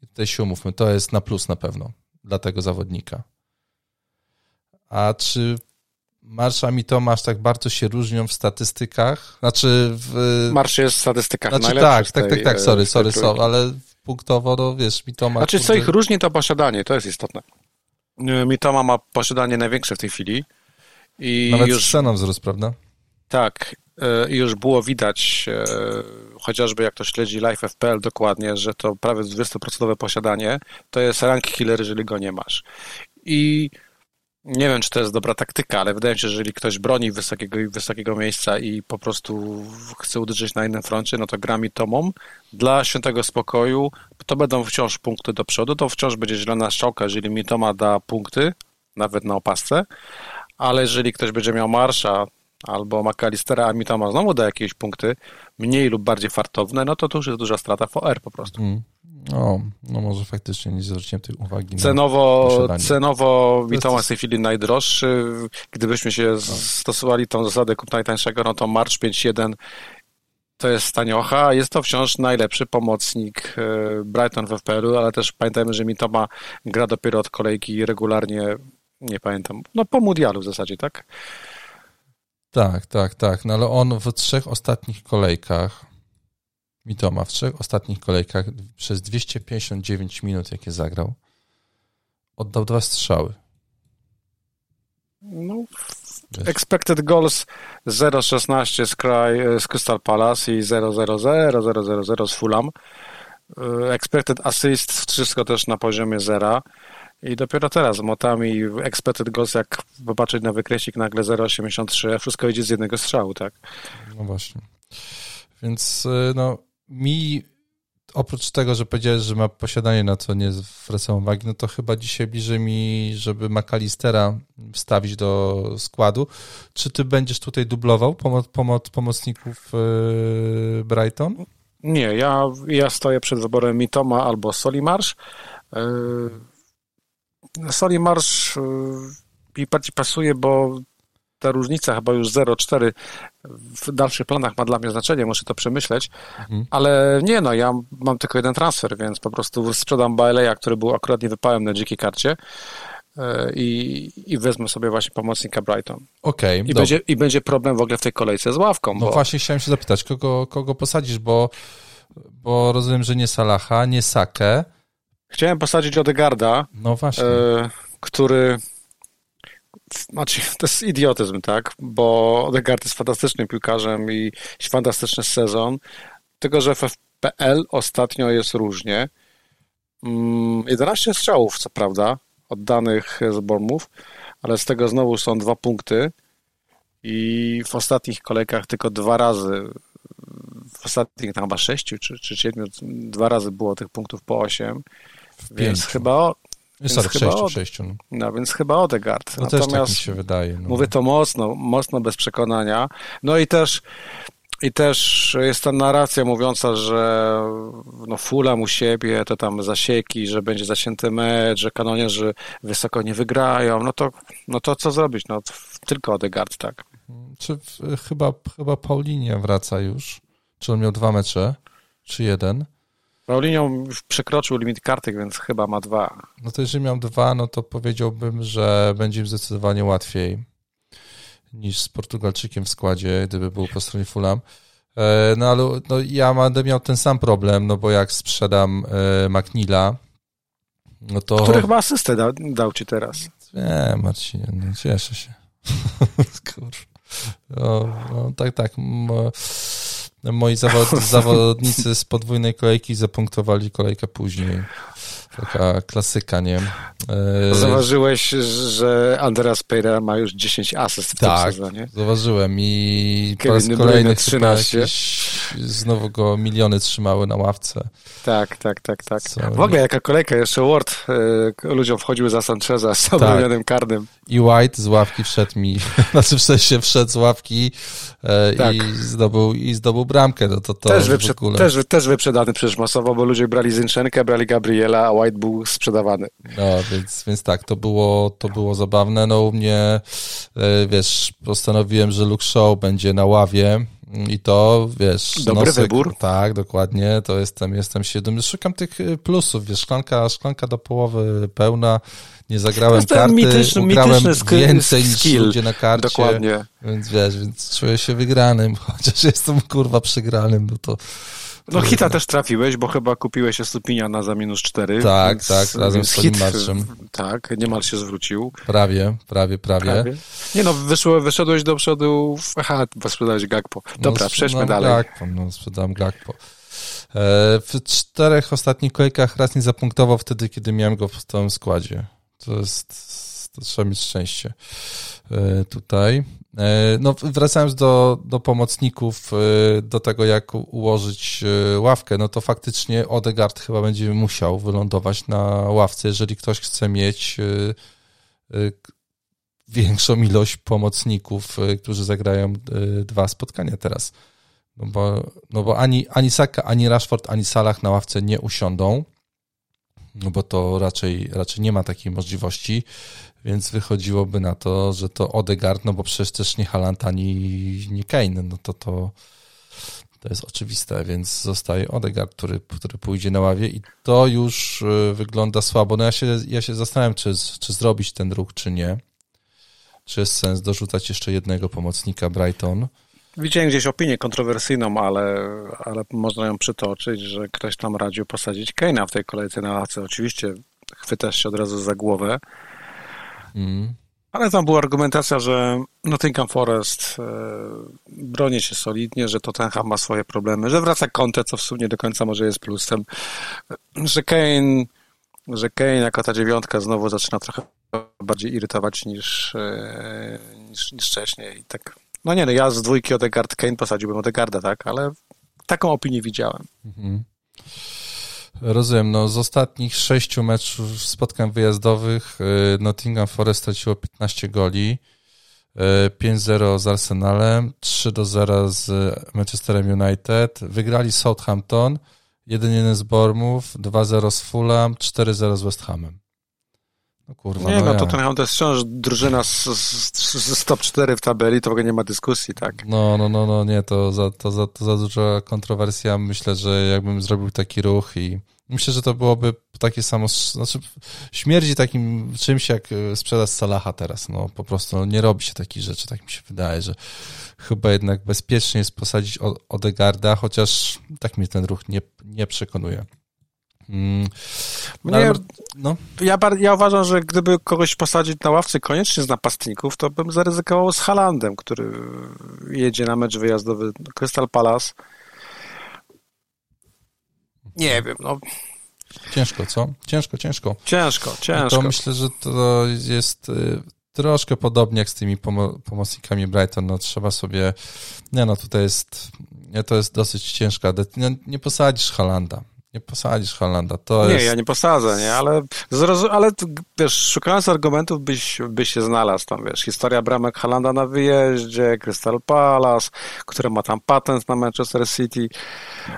Tutaj się umówmy, to jest na plus na pewno dla tego zawodnika. A czy Marsza i Tomasz tak bardzo się różnią w statystykach? Znaczy w... Marsz jest w statystykach znaczy, tak, tak, tak, tak, sorry, sorry, sorry, ale punktowo, no wiesz, Mitoma... Znaczy, co ich różni, to posiadanie, to jest istotne. Mitoma ma posiadanie największe w tej chwili. I Nawet już... z ceną wzrósł, prawda? Tak, e, i już było widać, e, chociażby jak to śledzi Life FPL dokładnie, że to prawie 20% posiadanie to jest rank killer, jeżeli go nie masz. I nie wiem, czy to jest dobra taktyka, ale wydaje mi się, że jeżeli ktoś broni wysokiego, wysokiego miejsca i po prostu chce uderzyć na innym froncie, no to gra mi tomą. Dla świętego spokoju to będą wciąż punkty do przodu, to wciąż będzie zielona strzałka, jeżeli mi toma da punkty, nawet na opasce, ale jeżeli ktoś będzie miał marsza albo McAllistera, a mi toma znowu da jakieś punkty, mniej lub bardziej fartowne, no to to już jest duża strata VR po prostu. Mm. No, no może faktycznie nie zwróciłem tej uwagi. Cenowo, cenowo Witoma jest w tej chwili najdroższy. Gdybyśmy się no. stosowali tą zasadę kup najtańszego, no to March 5.1 to jest taniocha. Jest to wciąż najlepszy pomocnik e, Brighton w FPL-u, ale też pamiętajmy, że Mitoma gra dopiero od kolejki regularnie, nie pamiętam, no po mundialu w zasadzie, tak? Tak, tak, tak. No ale on w trzech ostatnich kolejkach Mitoma w trzech ostatnich kolejkach przez 259 minut, jakie zagrał, oddał dwa strzały. No, expected goals 0,16 z, z Crystal Palace i 0,00, 0,00 z Fulham. E, expected assist wszystko też na poziomie zera. I dopiero teraz motami expected goals, jak popatrzeć na wykresik, nagle 0,83, wszystko idzie z jednego strzału, tak? No właśnie. Więc e, no, mi oprócz tego, że powiedziałeś, że ma posiadanie, na co nie zwracam uwagi, no to chyba dzisiaj bliżej mi, żeby McAllistera wstawić do składu. Czy ty będziesz tutaj dublował pomoc, pomoc, pomocników yy, Brighton? Nie, ja, ja stoję przed wyborem Mitoma albo Solimarsz. Yy, Solimarsz yy, mi bardziej pasuje, bo ta różnica chyba już 0,4 w dalszych planach ma dla mnie znaczenie, muszę to przemyśleć, mhm. ale nie no, ja mam tylko jeden transfer, więc po prostu sprzedam Baeleya, który był akurat nie wypałem na dzikiej karcie e, i, i wezmę sobie właśnie pomocnika Brighton. Okej. Okay, I, będzie, I będzie problem w ogóle w tej kolejce z ławką. No bo... właśnie chciałem się zapytać, kogo, kogo posadzisz, bo, bo rozumiem, że nie Salaha, nie Sakę. Chciałem posadzić Odegarda. No właśnie. E, który znaczy, to jest idiotyzm, tak? Bo Odegaard jest fantastycznym piłkarzem i fantastyczny sezon. Tylko, że w FPL ostatnio jest różnie. 11 mm, strzałów, co prawda, oddanych z Bormów, ale z tego znowu są dwa punkty i w ostatnich kolejkach tylko dwa razy, w ostatnich tam chyba sześciu czy, czy siedmiu, dwa razy było tych punktów po osiem, więc chyba więc Sorry, chyba 6, 6 no. no. więc chyba Odegaard. No Natomiast też tak mi się wydaje. No. Mówię to mocno, mocno bez przekonania. No i też I też jest ta narracja mówiąca, że no Fulham u siebie, to tam zasieki, że będzie zacięty mecz, że kanonierzy wysoko nie wygrają. No to, no to co zrobić? No tylko Odegaard, tak. Czy chyba, chyba Paulinie wraca już? Czy on miał dwa mecze? Czy jeden? Paulinio przekroczył limit kartek, więc chyba ma dwa. No to jeżeli miał dwa, no to powiedziałbym, że będzie im zdecydowanie łatwiej niż z Portugalczykiem w składzie, gdyby był po stronie Fulham. E, no ale no, ja będę miał ten sam problem, no bo jak sprzedam e, McNeila, no to... Który chyba asystę dał, dał ci teraz. Nie, Marcinie, no cieszę się. Kurwa. No, no, tak, tak. Moi zawod, zawodnicy z podwójnej kolejki zapunktowali kolejkę później. Taka klasyka, nie? E, Zauważyłeś, że Andreas Pereira ma już 10 asyst w tak, tym sezonie? zauważyłem i Kevin po raz kolejny 13. Jakieś, znowu go miliony trzymały na ławce. Tak, tak, tak, tak. Co? W ogóle jaka kolejka, jeszcze Ward y, ludziom wchodził za Sancheza z obronionym tak. karnym. I White z ławki wszedł mi, znaczy w sensie wszedł z ławki y, tak. i, zdobył, i zdobył bramkę. No to, to też, wyprze też, też wyprzedany przecież masowo, bo ludzie brali Zinchenkę, brali Gabriela, a White był sprzedawany. No, więc, więc tak, to było, to było zabawne. No u mnie, y, wiesz, postanowiłem, że Luke Show będzie na ławie, i to, wiesz... Dobry nosek, wybór. Tak, dokładnie, to jestem, jestem siedem. Szukam tych y, plusów, wiesz, szklanka, szklanka do połowy pełna, nie zagrałem to karty, mityczny, ugrałem mityczny więcej niż ludzie na karcie. Dokładnie. Więc wiesz, więc czuję się wygranym, chociaż jestem kurwa przegranym, no to no hita też trafiłeś, bo chyba kupiłeś Estupinia za minus 4. Tak, tak, razem z hit, marszem. Tak, niemal się zwrócił. Prawie, prawie, prawie. prawie. Nie no, wyszło, wyszedłeś do przodu, aha, sprzedałeś Gagpo. Dobra, no, przejdźmy dalej. Gagpo, no sprzedałem Gagpo. E, w czterech ostatnich kolejkach raz nie zapunktował wtedy, kiedy miałem go w stałym składzie. To jest, to trzeba mieć szczęście e, tutaj. E, no, wracając do, do pomocników, e, do tego, jak ułożyć e, ławkę, no to faktycznie Odegaard chyba będzie musiał wylądować na ławce, jeżeli ktoś chce mieć większą ilość pomocników, którzy zagrają dwa spotkania teraz. No bo, no bo ani, ani Saka, ani Rashford, ani Salah na ławce nie usiądą, no bo to raczej, raczej nie ma takiej możliwości. Więc wychodziłoby na to, że to Odegaard, no bo przecież też nie Haaland ani nie Kane, no to to, to jest oczywiste, więc zostaje Odegaard, który, który pójdzie na ławie i to już y, wygląda słabo. No ja się, ja się zastanawiam, czy, czy zrobić ten ruch, czy nie. Czy jest sens dorzucać jeszcze jednego pomocnika Brighton. Widziałem gdzieś opinię kontrowersyjną, ale, ale można ją przytoczyć, że ktoś tam radził posadzić Kane'a w tej kolejce na lace. Oczywiście chwytasz się od razu za głowę, Mm. Ale tam była argumentacja, że Nottingham Forest e, broni się solidnie, że Tottenham ma swoje problemy, że wraca Conte, co w sumie do końca może jest plusem, że Kane, że Kane jako ta dziewiątka znowu zaczyna trochę bardziej irytować niż, e, niż, niż wcześniej. I tak, no nie, no ja z dwójki Odegaard Kane posadziłbym Odegaarda, tak, ale taką opinię widziałem. Mhm. Rozumiem, no z ostatnich sześciu meczów spotkań wyjazdowych y, Nottingham Forest straciło 15 goli, 5-0 y, z Arsenalem, 3-0 z Manchesterem United, wygrali Southampton, 1-1 z Bournemouth, 2-0 z Fulham, 4-0 z West Hamem. No kurwa, nie, no, no to ten to jest wciąż drużyna z, z, z top 4 w tabeli, to w ogóle nie ma dyskusji, tak? No, no, no, no nie, to za, to, za, to za duża kontrowersja. Myślę, że jakbym zrobił taki ruch i myślę, że to byłoby takie samo, znaczy śmierdzi takim czymś jak e, sprzedaż Salaha teraz, no po prostu no, nie robi się takich rzeczy, tak mi się wydaje, że chyba jednak bezpiecznie jest posadzić Odegarda, chociaż tak mnie ten ruch nie, nie przekonuje. Mm. Mnie, no. ja, ja uważam, że gdyby kogoś posadzić na ławce koniecznie z napastników, to bym zaryzykował z Halandem, który jedzie na mecz wyjazdowy Crystal Palace. Nie wiem, no. Ciężko, co? Ciężko, ciężko. Ciężko, ciężko. No to myślę, że to jest y, troszkę podobnie jak z tymi pomocnikami Brighton. No trzeba sobie, nie no, tutaj jest, to jest dosyć ciężka, nie, nie posadzisz Halanda Nie posadzisz Halanda. To nie, jest... ja nie posadzę, nie, ale, zrozum- ale wiesz, szukając argumentów byś, byś się znalazł tam, wiesz, historia bramek Halanda na wyjeździe, Crystal Palace, które ma tam patent na Manchester City,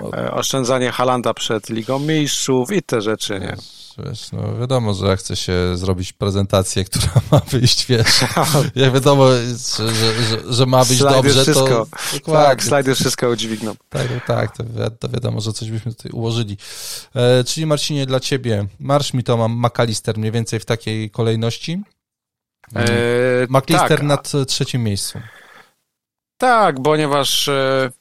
no. e, oszczędzanie Halanda przed Ligą Mistrzów i te rzeczy, nie. Wiesz, no wiadomo, że ja chcę się zrobić prezentację, która ma wyjść, wiesz, jak wiadomo, że, że, że ma być slajdy dobrze, wszystko. to... Dokładnie. Tak, slajdy wszystko udźwigną. Tak, tak, to, to wiadomo, że coś byśmy tutaj ułożyli. E, czyli Marcinie, dla ciebie, marsz mi to mam McAllister mniej więcej w takiej kolejności. E, McAllister tak. na trzecim miejscu. Tak, ponieważ e,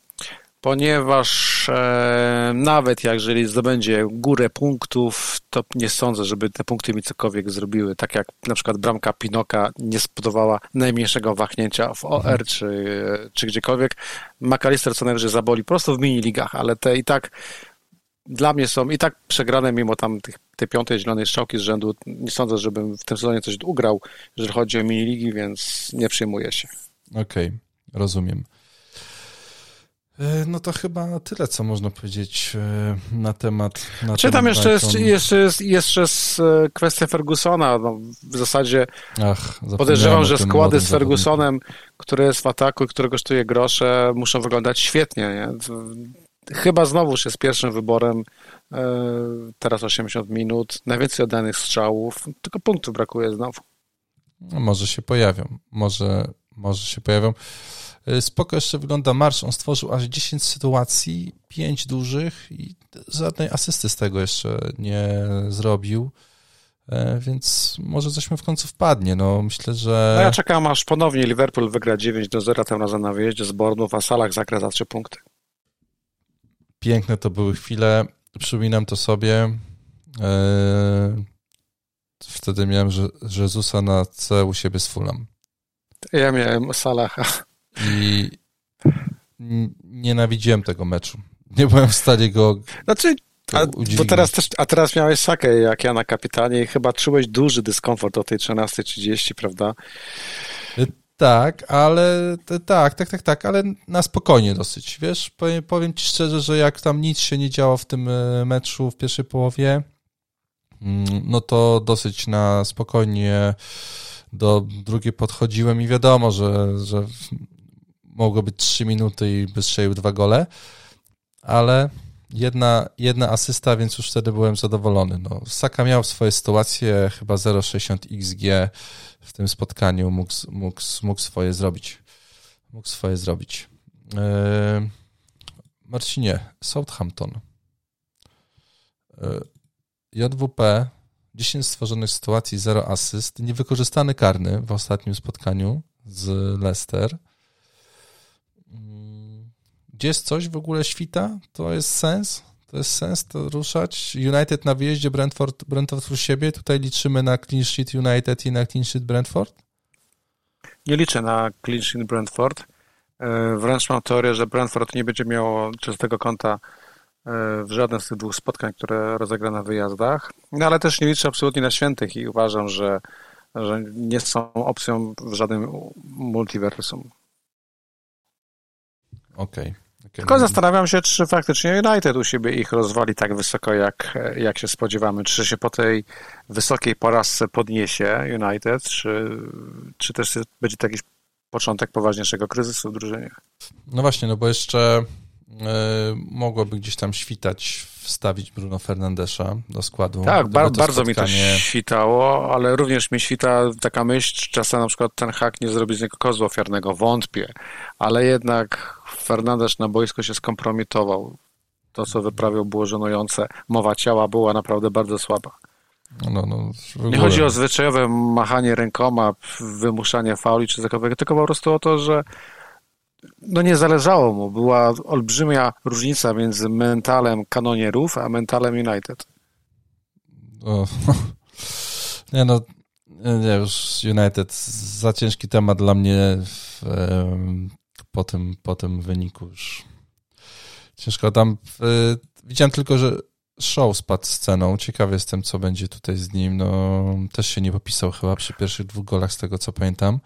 ponieważ e, nawet jeżeli zdobędzie górę punktów, to nie sądzę, żeby te punkty mi cokolwiek zrobiły. Tak jak na przykład bramka Pinoka nie spodobała najmniejszego wahnięcia w OR mhm. czy, czy gdziekolwiek. McAllister co najwyżej zaboli prosto w mini-ligach, ale te i tak dla mnie są i tak przegrane mimo tam tych, tej piątej zielonej strzałki z rzędu. Nie sądzę, żebym w tym sezonie coś ugrał, jeżeli chodzi o mini-ligi, więc nie przejmuję się. Okej, okay, rozumiem. E, no to chyba tyle, co można powiedzieć e, na temat. Na Czy tam jeszcze jest, jeszcze jest, jeszcze jest e, kwestia Fergusona. No, w zasadzie Ach, podejrzewam, że składy z Fergusonem, który jest w ataku i który kosztuje grosze, muszą wyglądać świetnie. Nie? Chyba znowuż jest pierwszym wyborem. Teraz 80 minut, najwięcej oddanych strzałów, tylko punktów brakuje znowu. No, może się pojawią. Może, może się pojawią. E, spoko jeszcze wygląda marsz. On stworzył aż 10 sytuacji, 5 dużych i żadnej asysty z tego jeszcze nie zrobił. E, więc może coś mi w końcu wpadnie. No, myślę, że. No ja czekam, aż ponownie Liverpool wygra 9 do 0 tym razem na wyjeździe z Bournemouth, a Salah zagra za 3 punkty. Piękne to były chwile. Przypominam to sobie. E, wtedy miałem Jezusa na C u siebie z Fulham. Ja miałem Salaha i nienawidziłem tego meczu. Nie byłem w stanie go. Znaczy, a, bo teraz też, a teraz miałeś Sakę jak ja na kapitanie i chyba czułeś duży dyskomfort o tej 13.30, prawda? Y, tak, ale tak, tak, tak, tak, ale na spokojnie dosyć. Wiesz, powiem, powiem ci szczerze, że jak tam nic się nie działo w tym y, meczu w pierwszej połowie, mm, no to dosyć na spokojnie do drugiej podchodziłem i wiadomo, że, że mogło być 3 minuty i by strzelił dwa gole, ale jedna, jedna asysta, więc już wtedy byłem zadowolony. No, Saka miał swoje sytuacje, chyba 0,60 XG w tym spotkaniu mógł, mógł, mógł swoje zrobić. Mógł swoje zrobić. Yy, Marcinie, Southampton. Yy, JWP, 10 stworzonych sytuacji, 0 asyst, niewykorzystany karny w ostatnim spotkaniu z Leicester – gdzieś coś w ogóle świta? To jest sens? To jest sens to ruszać? United na wyjeździe, Brentford, Brentford u siebie. Tutaj liczymy na clean sheet United i na clean sheet Brentford? Nie liczę na clean sheet Brentford. E, wręcz mam teorię, że Brentford nie będzie miało czystego konta e, w żadnym z tych dwóch spotkań, które rozegra na wyjazdach. No ale też nie liczę absolutnie na świętych i uważam, że, że nie są opcją w żadnym multiversum. Okej. Okay. Tylko zastanawiam się, czy faktycznie United u siebie ich rozwali tak wysoko, jak, jak się spodziewamy. Czy się po tej wysokiej porażce podniesie United, czy, czy też będzie to jakiś początek poważniejszego kryzysu w drużynie? No właśnie, no bo jeszcze y, mogłoby gdzieś tam świtać wstawić Bruno Fernandesza do składu. Tak, bar bardzo spotkanie... mi to świtało, ale również mi świta taka myśl, czasem na przykład ten hak nie zrobi z niego kozła ofiarnego, wątpię, ale jednak Fernandesz na boisko się skompromitował. To, co wyprawiał, było żenujące. Mowa ciała była naprawdę bardzo słaba. No, no, nie chodzi o zwyczajowe machanie rękoma, wymuszanie fauli czy cokolwiek, tylko po prostu o to, że no nie zależało mu. Była olbrzymia różnica między mentalem kanonierów, a mentalem United. O, nie no, nie, już United za ciężki temat dla mnie w, po, tym, po tym wyniku już ciężko tam. widziałem tylko, że show spadł z ceną. Ciekawy jestem, co będzie tutaj z nim. No, też się nie popisał chyba przy pierwszych dwóch golach, z tego co pamiętam.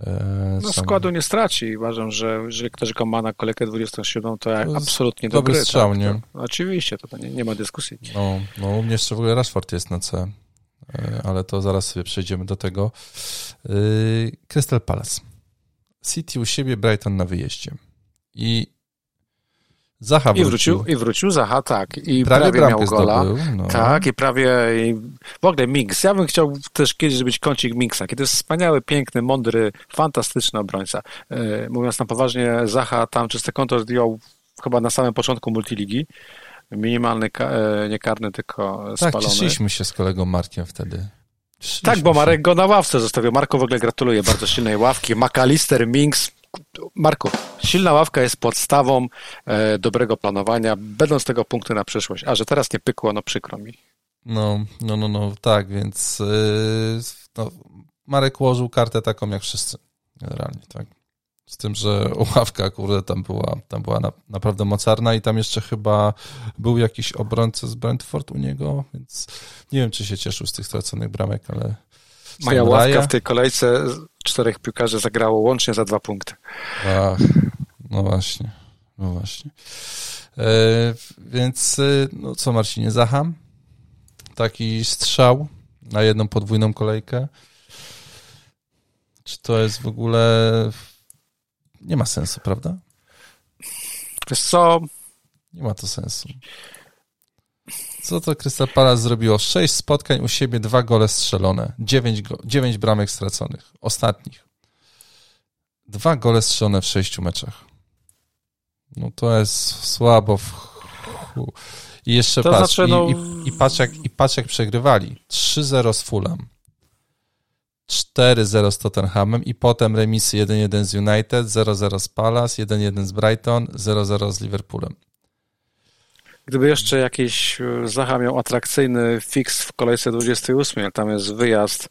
E, no są... składu nie straci. Uważam, że jeżeli ktoś go ma na kolejkę 27, to, to absolutnie dobry dobry strzał, tak, nie? To, oczywiście, to nie, nie ma dyskusji. No, no u mnie jeszcze w ogóle Rashford jest na C, e, ale to zaraz sobie przejdziemy do tego. Crystal Palace. City u siebie, Brighton na wyjeździe. I Zaha wrócił. I wrócił, I wrócił Zaha, tak. I prawie, prawie miał gola. Zdobył, no. Tak, i prawie... I w ogóle Mix. Ja bym chciał też kiedyś zrobić kącik Mixa, kiedy jest wspaniały, piękny, mądry, fantastyczny obrońca. E, mówiąc na poważnie, Zaha tam czyste konto zdjął chyba na samym początku multiligi. Minimalny, e, nie karny, tylko tak, spalony. Tak, cieszyliśmy się z kolegą Markiem wtedy. Tak, bo Marek go na ławce zostawił. Marku w ogóle gratuluję bardzo silnej ławki. McAllister, Minks, Marku, silna ławka jest podstawą e, dobrego planowania, będą z tego punkty na przyszłość. A że teraz nie pykło, no przykro mi. No, no, no, no tak, więc yy, no, Marek ułożył kartę taką jak wszyscy, generalnie, tak. Z tym, że ławka, kurde, tam była, tam była na, naprawdę mocarna i tam jeszcze chyba był jakiś obrońca z Brentford u niego, więc nie wiem, czy się cieszył z tych straconych bramek, ale Moja ławka w tej kolejce czterech piłkarzy zagrało łącznie za dwa punkty. Ach, no właśnie, no właśnie. E, więc e, no co Marcinie, Zacham? Taki strzał na jedną podwójną kolejkę? Czy to jest w ogóle... Nie ma sensu, prawda? Wiesz co? Nie ma to sensu. Co to Crystal Palace zrobiło? Sześć spotkań u siebie, dwa gole strzelone, dziewięć, go, dziewięć bramek straconych, ostatnich. Dwa gole strzelone w sześciu meczach. No to jest słabo. W... I jeszcze to patrz, znaczy, no... i, i, i, patrz jak, i patrz jak przegrywali. 3-0 z Fulham. 4-0 z Tottenhamem i potem remisy 1-1 z United, 0-0 z Palace, 1-1 z Brighton, 0-0 z Liverpoolem. Gdyby jeszcze jakiś e, Zacha miał atrakcyjny fix w kolejce 28, tam jest wyjazd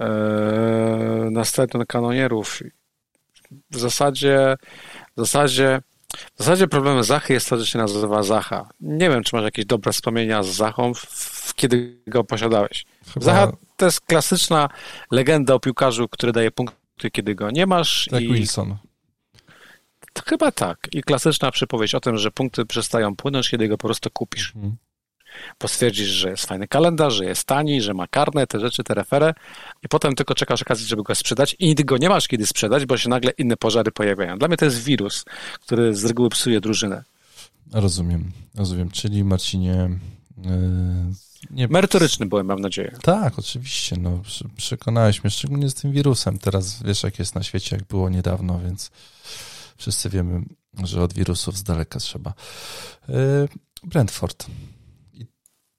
e, następny kanonierów. W zasadzie, w zasadzie w zasadzie problemem Zachy jest to, że się nazywa Zacha. Nie wiem, czy masz jakieś dobre wspomnienia z Zachą, w, kiedy go posiadałeś. Chyba... Zacha to jest klasyczna legenda o piłkarzu, który daje punkty, kiedy go nie masz. Tak, i... Wilson. To chyba tak. I klasyczna przypowieść o tym, że punkty przestają płynąć, kiedy go po prostu kupisz. Mhm. Bo stwierdzisz, że jest fajny kalendarz, że jest tani, że ma karne, te rzeczy, te referę i potem tylko czekasz okazji, żeby go sprzedać i nigdy go nie masz kiedy sprzedać, bo się nagle inne pożary pojawiają. Dla mnie to jest wirus, który z reguły psuje drużynę. Rozumiem, rozumiem. Czyli Marcinie... Nie... Merytoryczny byłem, mam nadzieję. Tak, oczywiście. No, przekonałeś mnie, szczególnie z tym wirusem. Teraz wiesz, jak jest na świecie, jak było niedawno, więc Wszyscy wiemy, że od wirusów z daleka trzeba. E, Brentford. I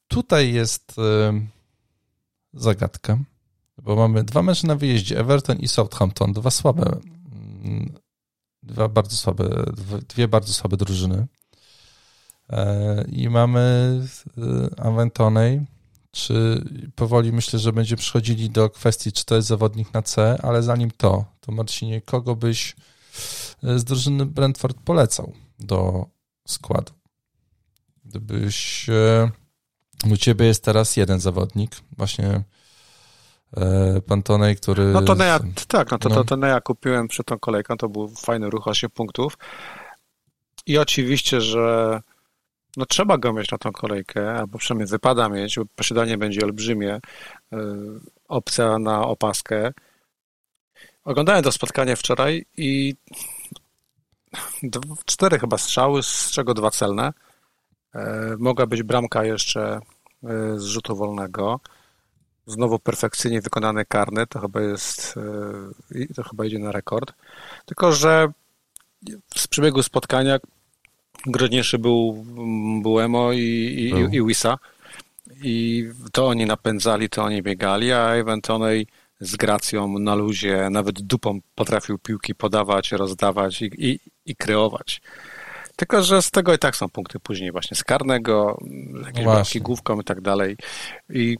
tutaj jest e, zagadka, bo mamy dwa mecze na wyjeździe, Everton i Southampton, dwa słabe, mm, dwa bardzo słabe, dwie bardzo słabe drużyny. E, I mamy Aventonej, czy powoli myślę, że będzie przychodzili do kwestii, czy to jest zawodnik na C, ale zanim to, to Marcinie, kogo byś z drużyny Brentford polecał do składu. Gdybyś e, u ciebie jest teraz jeden zawodnik, właśnie e, Pantonej, który... No to ja, tak, no to, no. to, to no ja kupiłem przed tą kolejką, to był fajny ruch, 8 punktów. I oczywiście, że no trzeba go mieć na tą kolejkę, albo przynajmniej wypada mieć, bo posiadanie będzie olbrzymie, e, opcja na opaskę. Oglądałem to spotkanie wczoraj i cztery chyba strzały, z czego dwa celne. E, mogła być bramka jeszcze e, z rzutu wolnego. Znowu perfekcyjnie wykonany karny, to chyba jest, to chyba idzie na rekord. Tylko, że z przebiegu spotkania groźniejszy był, był Emo i, i, i Wisa. I to oni napędzali, to oni biegali, a Eventonej z gracją na luzie, nawet dupą potrafił piłki podawać, rozdawać i, i, i kreować. Tylko, że z tego i tak są punkty później właśnie z karnego, jakieś bramki główką i tak dalej. I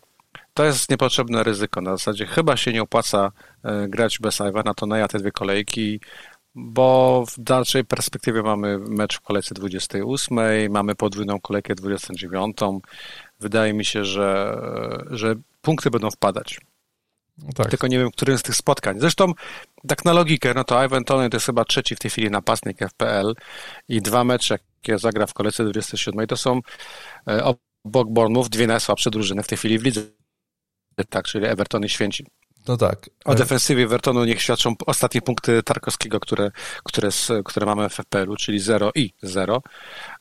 to jest niepotrzebne ryzyko. Na zasadzie chyba się nie opłaca e, grać bez Ivana Toneja te dwie kolejki, bo w dalszej perspektywie mamy mecz w kolejce 28, mamy podwójną kolejkę 29. Wydaje mi się, że, że punkty będą wpadać. No tak. Tylko nie wiem, którym z tych spotkań. Zresztą, tak na logikę, no to Ivan Tony to jest chyba trzeci w tej chwili napastnik FPL i dwa mecze, jakie zagra w kolejce 27, to są e, obok Bournemouth dwie najsłabsze drużyny w tej chwili w lidze. Tak, czyli Everton i Święci. No tak. O defensywie Evertonu niech świadczą ostatnie punkty Tarkowskiego, które, które, które mamy w FPL-u, czyli 0 i 0.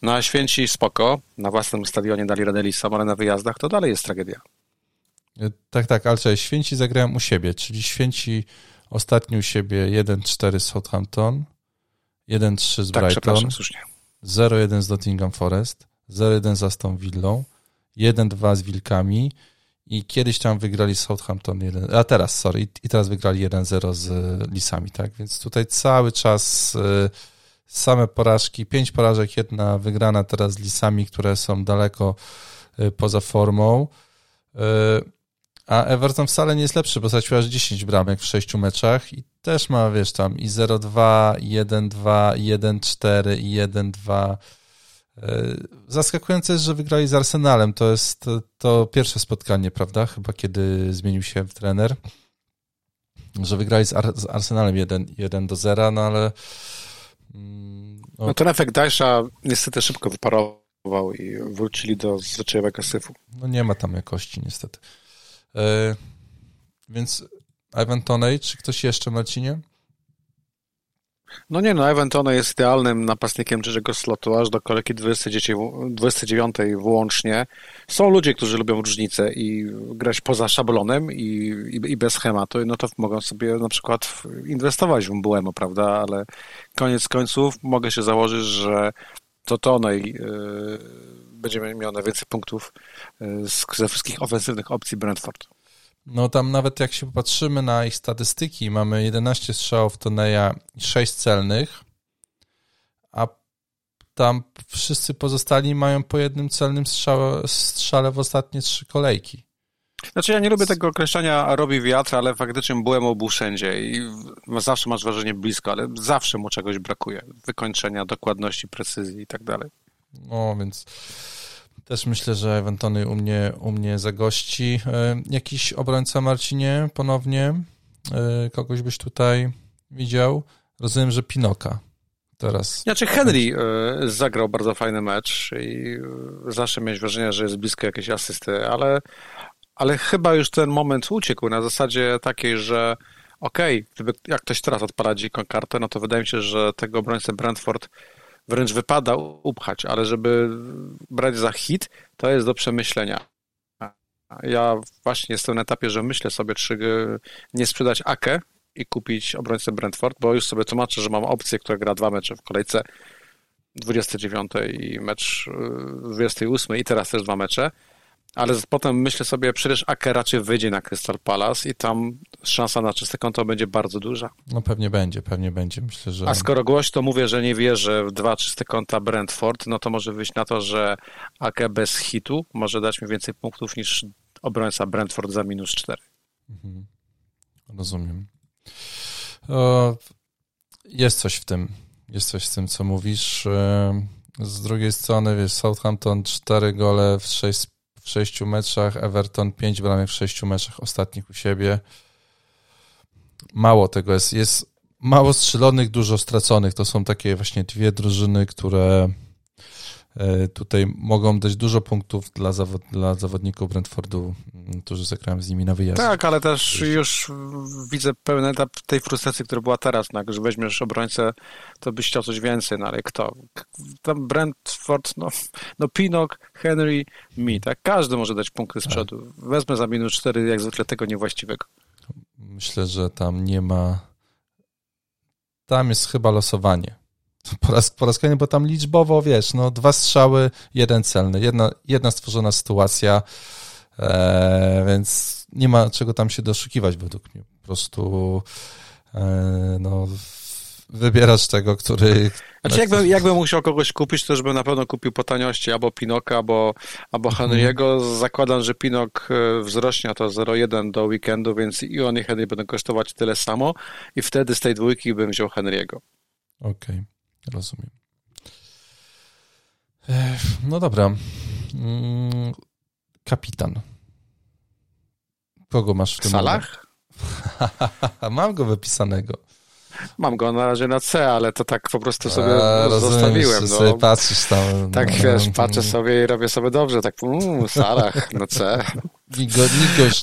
No a Święci spoko, na własnym stadionie dali radę Lisom, ale na wyjazdach to dalej jest tragedia. Tak, tak, ale czekaj, Święci zagrają u siebie, czyli Święci ostatni u siebie 1-4 z Southampton, 1-3 z tak, Brighton, 0-1 z Nottingham Forest, 0-1 z Aston Villą, 1-2 z Wilkami i kiedyś tam wygrali Southampton 1, a teraz, sorry, i teraz wygrali 1-0 z Lisami, tak? Więc tutaj cały czas y, same porażki, pięć porażek, jedna wygrana teraz z Lisami, które są daleko y, poza formą. Y, a Everton wcale nie jest lepszy, bo stracił aż 10 bramek w 6 meczach i też ma, wiesz, tam i 0-2, 1-2, 1-4 i 1-2. E, zaskakujące jest, że wygrali z Arsenalem. To jest to, pierwsze spotkanie, prawda? Chyba kiedy zmienił się trener. Że wygrali z, Ar z Arsenalem 1, 1 do 0, no ale. Mm, no, no ten efekt Dajsza niestety szybko wyparował i wrócili do zwyczajowego syfu. No nie ma tam jakości, niestety. E, więc Ivan Toney, czy ktoś jeszcze, Marcinie? No nie, no Ivan Toney jest idealnym napastnikiem trzeciego slotu, aż do kolejki 29 włącznie. Są ludzie, którzy lubią różnice i grać poza szablonem i, i, i bez schematu, no to mogą sobie na przykład inwestować w Mbuemo, prawda, ale koniec końców mogę się założyć, że to Toney yy, będziemy miał najwięcej punktów e, ze wszystkich ofensywnych opcji Brentford. No tam nawet jak się popatrzymy na ich statystyki, mamy 11 strzałów Toneja i 6 celnych, a tam wszyscy pozostali mają po jednym celnym strzale, strzale w ostatnie trzy kolejki. Znaczy ja nie lubię tego określenia robi wiatr, ale faktycznie byłem był wszędzie i zawsze masz wrażenie blisko, ale zawsze mu czegoś brakuje. Wykończenia, dokładności, precyzji i tak dalej. No, więc też myślę, że Eventony u mnie, u mnie zagości. E, jakiś obrońca Marcinie ponownie? E, kogoś byś tutaj widział? Rozumiem, że Pinoka teraz. Znaczy Henry e, zagrał bardzo fajny mecz i zawsze miałeś wrażenie, że jest blisko jakiejś asysty, ale, ale chyba już ten moment uciekł na zasadzie takiej, że okej, okay, jak ktoś teraz odpala dziką kartę, no to wydaje mi się, że tego obrońcę Brentford wręcz wypada upchać, ale żeby brać za hit, to jest do przemyślenia. Ja właśnie jestem na etapie, że myślę sobie, czy nie sprzedać Akę i kupić obrońcę Brentford, bo już sobie tłumaczę, że mam opcję, która gra dwa mecze w kolejce 29 i mecz 28 y, i teraz też dwa mecze ale potem myślę sobie, przecież Ake raczej wyjdzie na Crystal Palace i tam szansa na czyste konto będzie bardzo duża. No pewnie będzie, pewnie będzie, myślę, że... A skoro głośno mówię, że nie wierzę w dwa czyste konta Brentford, no to może wyjść na to, że Ake bez hitu może dać mi więcej punktów niż obrońca Brentford za minus 4. Mhm. Rozumiem. O, jest coś w tym, jest coś w tym, co mówisz. Z drugiej strony, wiesz, Southampton 4 gole w 6 w sześciu meczach, Everton pięć bramek w sześciu meczach ostatnich u siebie. Mało tego jest. Jest mało strzelonych, dużo straconych. To są takie właśnie dwie drużyny, które tutaj mogą dać dużo punktów dla, zawod, dla zawodników Brentfordu, mm, którzy zagrają z nimi na wyjazd. Tak, ale też już widzę pełen etap tej frustracji, która była teraz, no, jak że weźmiesz obrońcę, to byś chciał coś więcej, no ale kto? Tam Brentford, no, no Pinok, Henry, mi, tak? Każdy może dać punkty z tak. przodu. Wezmę za minus 4 jak zwykle tego niewłaściwego. Myślę, że tam nie ma tam jest chyba losowanie po raz, po raz kolejny, bo tam liczbowo, wiesz, no dwa strzały, jeden celny, jedna, jedna stworzona sytuacja, e, więc nie ma czego tam się doszukiwać według mnie. Po prostu e, no, wybierasz tego, który... Znaczy jakbym, jakbym musiał kogoś kupić, to już bym na pewno kupił po taniości albo Pinoka, albo, albo Henry'ego. Mhm. Zakładam, że Pinok e, wzrośnie to 0,1 do weekendu, więc i on i Henry będą kosztować tyle samo i wtedy z tej dwójki bym wziął Henry'ego. Okej. Okay. Rozumiem. No dobra. Mm, kapitan. Kogo masz w tym Salah? Mam go wypisanego. Mam go na razie na C, ale to tak po prostu sobie A, zostawiłem. No. Sobie patrzysz tam. Tak no, wiesz, no, patrzę sobie i robię sobie dobrze, tak um, Sarach na C. Nikt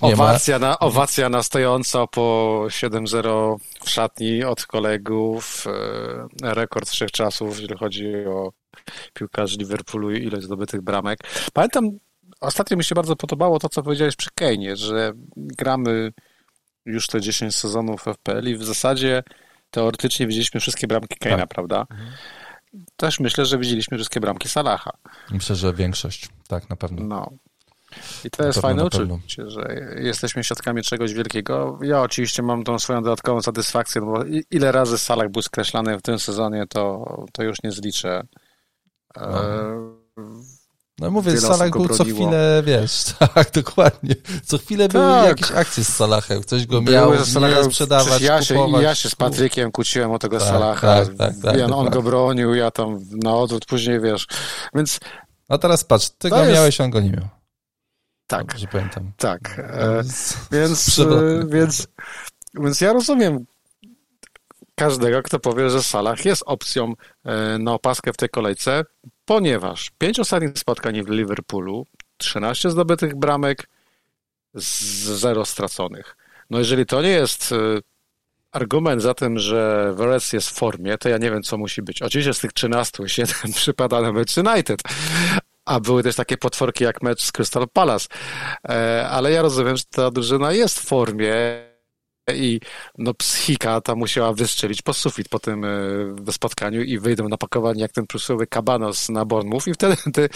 nie owacja ma. Na, owacja na stojąco po 7-0 w szatni od kolegów. E, rekord wszechczasów, jeżeli chodzi o piłkarzy Liverpoolu i ilość zdobytych bramek. Pamiętam, ostatnio mi się bardzo podobało to, co powiedziałeś przy Kane, że gramy już te 10 sezonów FPL i w zasadzie teoretycznie widzieliśmy wszystkie bramki Kane'a, tak. prawda? Mhm. Też myślę, że widzieliśmy wszystkie bramki Salaha. Myślę, że większość, tak, na pewno. No. I to jest fajne uczucie, że jesteśmy świadkami czegoś wielkiego. Ja oczywiście mam tą swoją dodatkową satysfakcję, bo ile razy Salah był skreślany w tym sezonie, to, to już nie zliczę. No. No mówię, Salah był co chwilę, wiesz, tak, dokładnie. Co chwilę tak. były jakieś akcje z Salachem. Ktoś go miał nie sprzedawać, ja się, kupować. Ja się z Patrykiem kłóciłem o tego tak, Salaha. Tak, tak, tak, on go bronił, ja tam na odwrót, później wiesz. Więc... A teraz patrz, ty go jest... miałeś, on go nie miał. Tak. Dobrze pamiętam. Tak. E, więc, e, więc, więc ja rozumiem każdego, kto powie, że Salah jest opcją e, na opaskę w tej kolejce, ponieważ pięć ostatnich spotkań w Liverpoolu, 13 zdobytych bramek, zero straconych. No jeżeli to nie jest argument za tym, że Veres jest w formie, to ja nie wiem, co musi być. Oczywiście z tych 13 7 przypada na mecz United, a były też takie potworki jak mecz z Crystal Palace. E, ale ja rozumiem, że ta drużyna jest w formie i no psychika ta musiała wystrzelić po sufit po tym e, spotkaniu i wyjdą napakowani jak ten przysłowy kabanos na Bournemouth i wtedy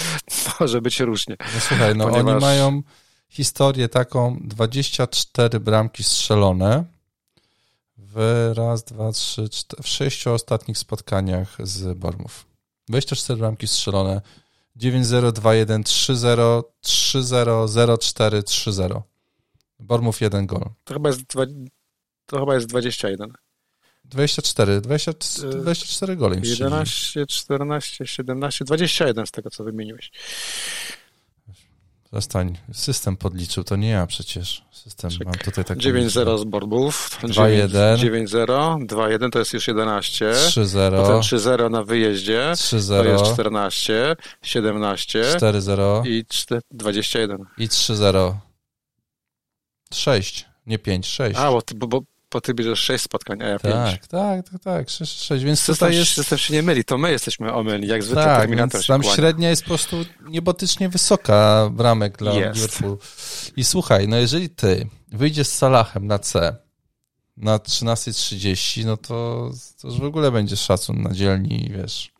może być różnie. No słuchaj, no ponieważ... oni mają historię taką 24 bramki strzelone w raz, dwa, trzy, cztery, w sześciu ostatnich spotkaniach z Bournemouth. 24 bramki strzelone 9-0, 2-1, 3-0, 3-0, 0-4, 3-0. Bormów jeden gol. To chyba jest to chyba jest 21. 24, 20, 24 gole 11, 14, 17, 21 z tego, co wymieniłeś. Zastań, system podliczył, to nie ja przecież. System Czek. mam tutaj tak. 9-0 z Borbów. 2-1. 9-0, 2-1 to jest już 11. 3-0. Potem 3-0 na wyjeździe. 3-0. To jest 14, 17. 4-0. I 4, 21. I 3-0. 6, nie 5, 6. A, bo, bo po ty bierzesz 6 spotkań, a ja 5. Tak, tak, tak, tak, 6, 6, więc system, tutaj jest... System się nie myli, to my jesteśmy omylni, jak zwykle tak, Terminator tam średnia jest po prostu niebotycznie wysoka bramek dla Liverpoolu. I słuchaj, no jeżeli ty wyjdziesz z Salahem na C na 13.30, no to, to już w ogóle będzie szacun na dzielni, wiesz.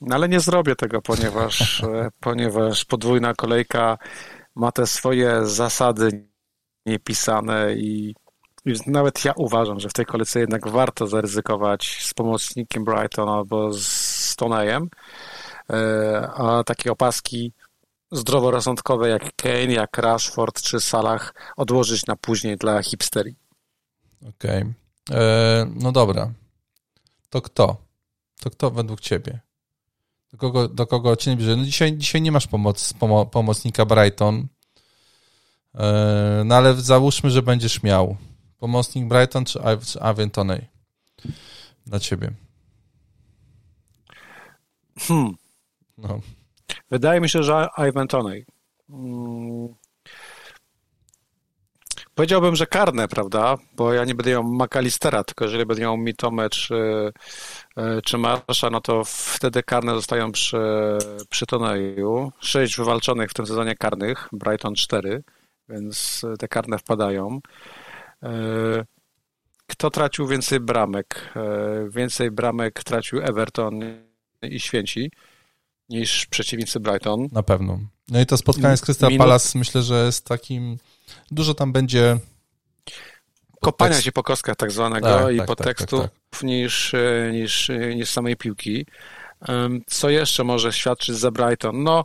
No ale nie zrobię tego, ponieważ, e, ponieważ podwójna kolejka ma te swoje zasady niepisane i nawet ja uważam, że w tej kolejce jednak warto zaryzykować z pomocnikiem Brighton albo z Toneyem, e, a takie opaski zdroworozsądkowe jak Kane, jak Rashford czy Salah odłożyć na później dla hipsterii. Okej. Okay. E, no dobra. To kto? To kto według ciebie? Do kogo, do kogo cię bierze? No dzisiaj, dzisiaj nie masz pomoc, pomo, pomocnika Brighton, e, no ale załóżmy, że będziesz miał. Pomocnik Brighton czy, Avian Toney? Dla ciebie. Hmm. No. Wydaje mi się, że Ivan Toney. Hmm. Powiedziałbym, że karne, prawda? Bo ja nie będę miał McAllistera, tylko jeżeli będę miał Mitome czy, e, czy Marsza, no to wtedy karne zostają przy, przy Toneju. Sześć wywalczonych w tym sezonie karnych, Brighton cztery, więc te karne wpadają. E, kto tracił więcej bramek? E, więcej bramek tracił Everton i Święci niż przeciwnicy Brighton. Na pewno. No i to spotkanie z Crystal Minut... Palace myślę, że jest takim... Dużo tam będzie... Kopania się po kostkach tak zwanego tak, i tak, podtekstów tak, tak, tak, niż, e, niż, niż samej piłki. Co jeszcze może świadczyć za Brighton? No,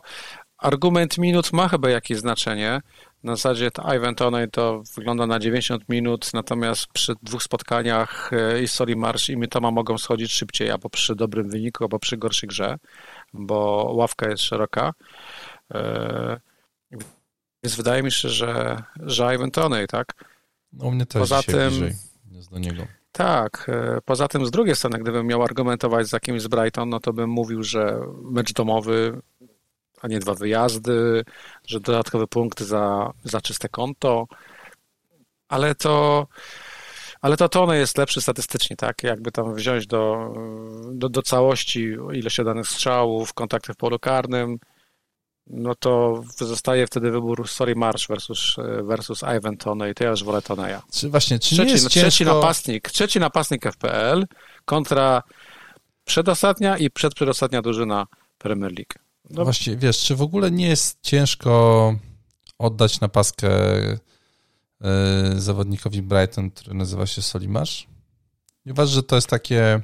argument minut ma chyba jakieś znaczenie. Na zasadzie Ivan Toney to wygląda na 90 minut, natomiast przy dwóch spotkaniach e, i Soli Marsz i Mitoma mogą schodzić szybciej, albo przy dobrym wyniku, albo przy gorszej grze, bo ławka jest szeroka. E, więc wydaje mi się, że, że Ivan Toney, tak? No, mnie też Poza tym, bliżej jest do niego. Tak, e, poza tym z drugiej strony, gdybym miał argumentować z jakimś z Brighton, no to bym mówił, że mecz domowy, a nie dwa wyjazdy, że dodatkowe punkty za, za czyste konto, ale to ale to Tony jest lepszy statystycznie, tak? Jakby tam wziąć do, do, do całości ilość danych strzałów, kontakty w polu karnym, no to zostaje wtedy wybór Sorry Marsh versus, versus Ivan Tony i to ja już wolę Toneya. Czy właśnie, czy trzeci, nie jest trzeci ciężko... napastnik, trzeci napastnik FPL kontra przedostatnia i przedprzedostatnia drużyna Premier League. No właśnie, wiesz, czy w ogóle nie jest ciężko oddać napaskę yy, zawodnikowi Brighton, który nazywa się Solimarz? Nie uważasz, że to jest takie...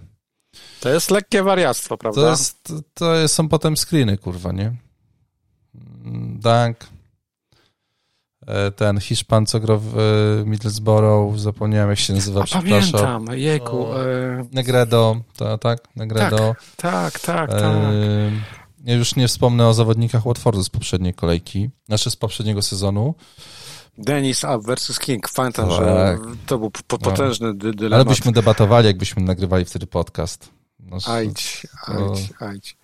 To jest lekkie wariactwo, prawda? To, jest, to jest, są potem screeny, kurwa, nie? Dank, e, ten Hiszpan, co gra w e, Middlesbrough, zapomniałem jak się nazywa, A przepraszam. pamiętam, jejku. O, e... Negredo, to, tak? Negredo. Tak, tak, tak. E... tak. Ja już nie wspomnę o zawodnikach Watfordu z poprzedniej kolejki, znaczy z poprzedniego sezonu. Dennis Up versus King. Pamiętam, tak. że to był potężny no. dylemat. Ale byśmy debatowali, jakbyśmy nagrywali wtedy podcast. No, ajdź, ajdź, ajdź.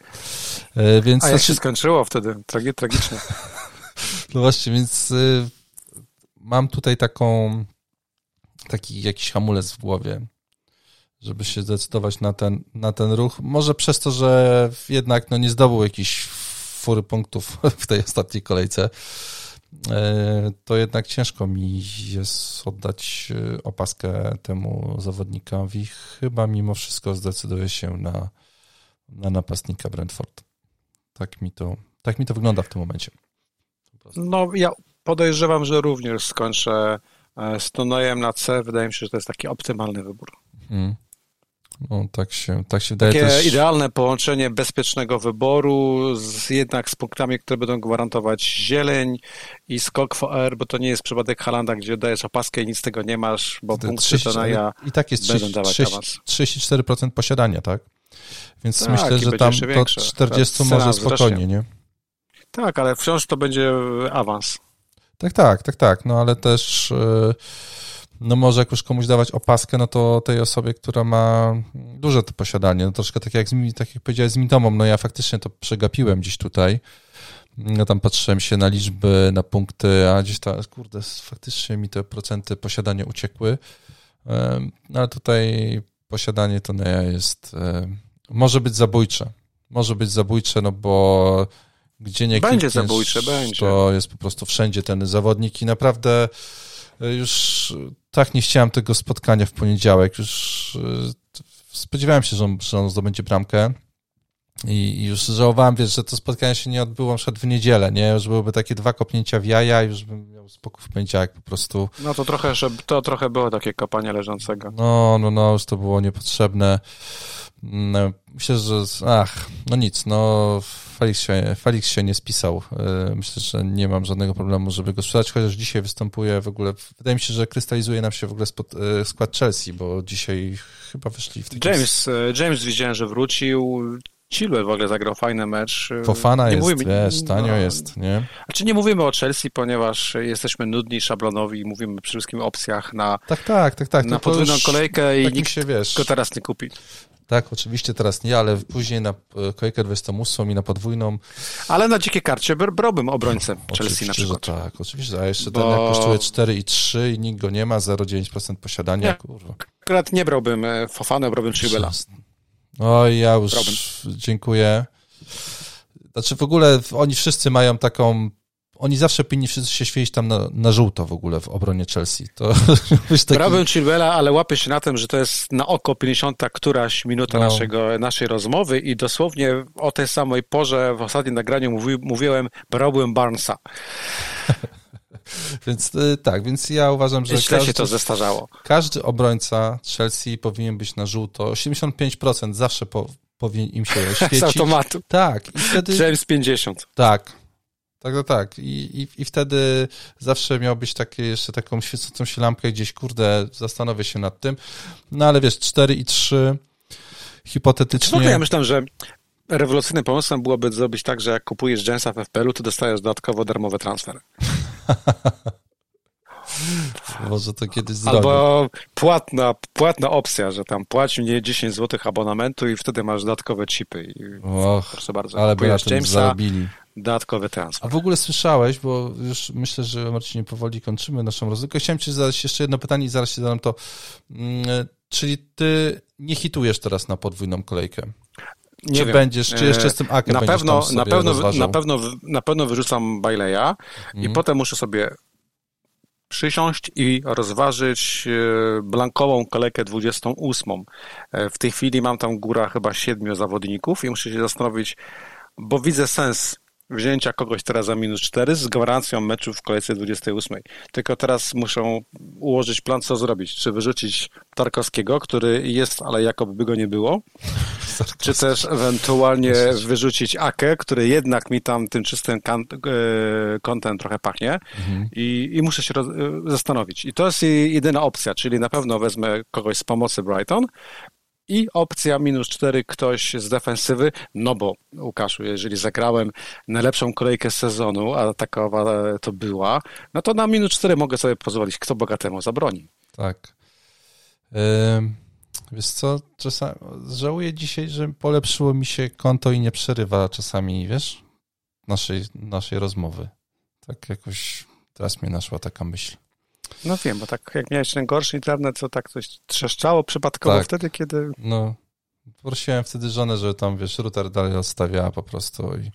E, więc A jak się skończyło wtedy? Tragi tragicznie. no właśnie, więc y, mam tutaj taką taki jakiś hamulec w głowie, żeby się zdecydować na ten, na ten ruch. Może przez to, że jednak no, nie zdobył jakichś fury punktów w tej ostatniej kolejce, e, to jednak ciężko mi jest oddać y, opaskę temu zawodnikowi. Chyba mimo wszystko zdecyduję się na, na napastnika Brentford. Tak mi, to, tak mi to wygląda w tym momencie. No, ja podejrzewam, że również skończę z Tonojem na C. Wydaje mi się, że to jest taki optymalny wybór. Hmm. No, tak się, tak się wydaje Takie też... idealne połączenie bezpiecznego wyboru z, jednak z punktami, które będą gwarantować zieleń i skok for air, bo to nie jest przypadek Halanda, gdzie dajesz opaskę i nic z tego nie masz, bo punkty 30, Tonaja I tak jest 30, będą dawać 30, 34% posiadania, tak? Więc tak, myślę, że tam do 40 może spokojnie, nie? Tak, ale wciąż to będzie awans. Tak, tak, tak, tak, no ale też no może jak już komuś dawać opaskę, no to tej osobie, która ma duże to posiadanie, no troszkę tak jak, z, tak jak powiedziałeś z Mitomą, no ja faktycznie to przegapiłem gdzieś tutaj, no tam patrzyłem się na liczby, na punkty, a gdzieś tam, kurde, faktycznie mi te procenty posiadania uciekły, no ale tutaj posiadanie to no jest, może być zabójcze, może być zabójcze, no bo gdzie nie Będzie zabójcze, będzie. To jest po prostu wszędzie ten zawodnik i naprawdę już tak nie chciałem tego spotkania w poniedziałek. Już spodziewałem się, że on, że on zdobędzie bramkę. I już żałowałem, wiesz, że to spotkanie się nie odbyło na przykład w niedzielę, nie? Już byłyby takie dwa kopnięcia w jaja i już bym miał spokój w poniedziałek po prostu. No to trochę, że to trochę było takie kopanie leżącego. No, no, no, już to było niepotrzebne. Myślę, że ach, no nic, no Felix się, Felix się nie spisał. Myślę, że nie mam żadnego problemu, żeby go sprzedać, chociaż dzisiaj występuje w ogóle, wydaje mi się, że krystalizuje nam się w ogóle spod, skład Chelsea, bo dzisiaj chyba wyszli w taki... James, James widziałem, że wrócił, Chilwell w ogóle zagrał fajny mecz. Fofana nie jest, mówimy, wiesz, tanio no, jest, nie? Znaczy nie mówimy o Chelsea, ponieważ jesteśmy nudni, szablonowi i mówimy przede wszystkim o opcjach na, tak, tak, tak, tak. na podwójną kolejkę i tak nikt się, wiesz, go teraz nie kupi. Tak, oczywiście teraz nie, ale później na kolejkę 28 i na podwójną. Ale na dzikie karcie brałbym obrońcę Chelsea na przykład. tak, oczywiście, a jeszcze Bo... ten jak kosztuje 4,3 i nikt go nie ma, 0,9% posiadania, nie, kurwa. Akurat nie brałbym Fofana, brałbym Chilwella. Oj, ja już brałbym. dziękuję. Znaczy w ogóle oni wszyscy mają taką oni zawsze powinni wszyscy się świecić tam na, na żółto w ogóle w obronie Chelsea. To taki... Chilwella, ale łapię się na tym, że to jest na oko 50 któraś minuta no. naszego, naszej rozmowy i dosłownie o tej samej porze w ostatnim nagraniu mówi, mówiłem, brałbym Barnesa. więc y, tak, więc ja uważam, że źle każdy, się to zestarzało. Każdy obrońca Chelsea powinien być na żółto. 85% zawsze po, powinien im się świecić. Z automatu. Tak. I wtedy... James 50. Tak, tak, tak, tak. I, i, I wtedy zawsze miałbyś takie, jeszcze taką świecącą się lampkę gdzieś, kurde, zastanowię się nad tym. No ale wiesz, 4 i 3 hipotetycznie... No ja myślę, że rewolucyjnym pomysłem byłoby zrobić tak, że jak kupujesz Jamesa w FPL-u, to dostajesz dodatkowo darmowy transfer. Może to kiedyś zrobię. Albo płatna, płatna opcja, że tam płać mnie 10 zł abonamentu i wtedy masz dodatkowe chipy. I Och, proszę bardzo, ale by na tym Jamesa, zarobili. Dodatkowy A transport. w ogóle słyszałeś, bo już myślę, że Marcinie powoli kończymy naszą rozmowę. Chciałem ci zadać jeszcze jedno pytanie i zaraz ci zadam to. Mm, Czyli ty nie hitujesz teraz na podwójną kolejkę? Nie czy wiem. będziesz, czy jeszcze z tym akiem na pewno, na pewno, rozważał? na pewno, na pewno wyrzucam Baileya i Mhm. potem muszę sobie przysiąść i rozważyć e, blankową kolejkę 28. E, W tej chwili mam tam góra chyba siedmiu zawodników i muszę się zastanowić, bo widzę sens wzięcia kogoś teraz za minus 4 z gwarancją meczu w kolejce 28. Tylko teraz muszę ułożyć plan, co zrobić. Czy wyrzucić Tarkowskiego, który jest, ale jakoby by go nie było, czy też ewentualnie wyrzucić Akę, który jednak mi tam tym czystym kan- e, kątem trochę pachnie i, i muszę się e, zastanowić. I to jest jedyna opcja, czyli na pewno wezmę kogoś z pomocy Brighton i opcja minus 4 ktoś z defensywy, no bo Łukaszu, jeżeli zagrałem najlepszą kolejkę sezonu, a takowa to była, no to na minus 4 mogę sobie pozwolić, kto bogatemu zabroni. Tak. Ym, Wiesz co, czasami żałuję dzisiaj, że polepszyło mi się konto i nie przerywa czasami, wiesz, naszej, naszej rozmowy. Tak jakoś teraz mnie naszła taka myśl. No wiem, bo tak jak miałeś ten gorszy internet, to tak coś trzeszczało przypadkowo Tak. wtedy, kiedy... No, prosiłem wtedy żonę, żeby tam, wiesz, router dalej odstawiała po prostu i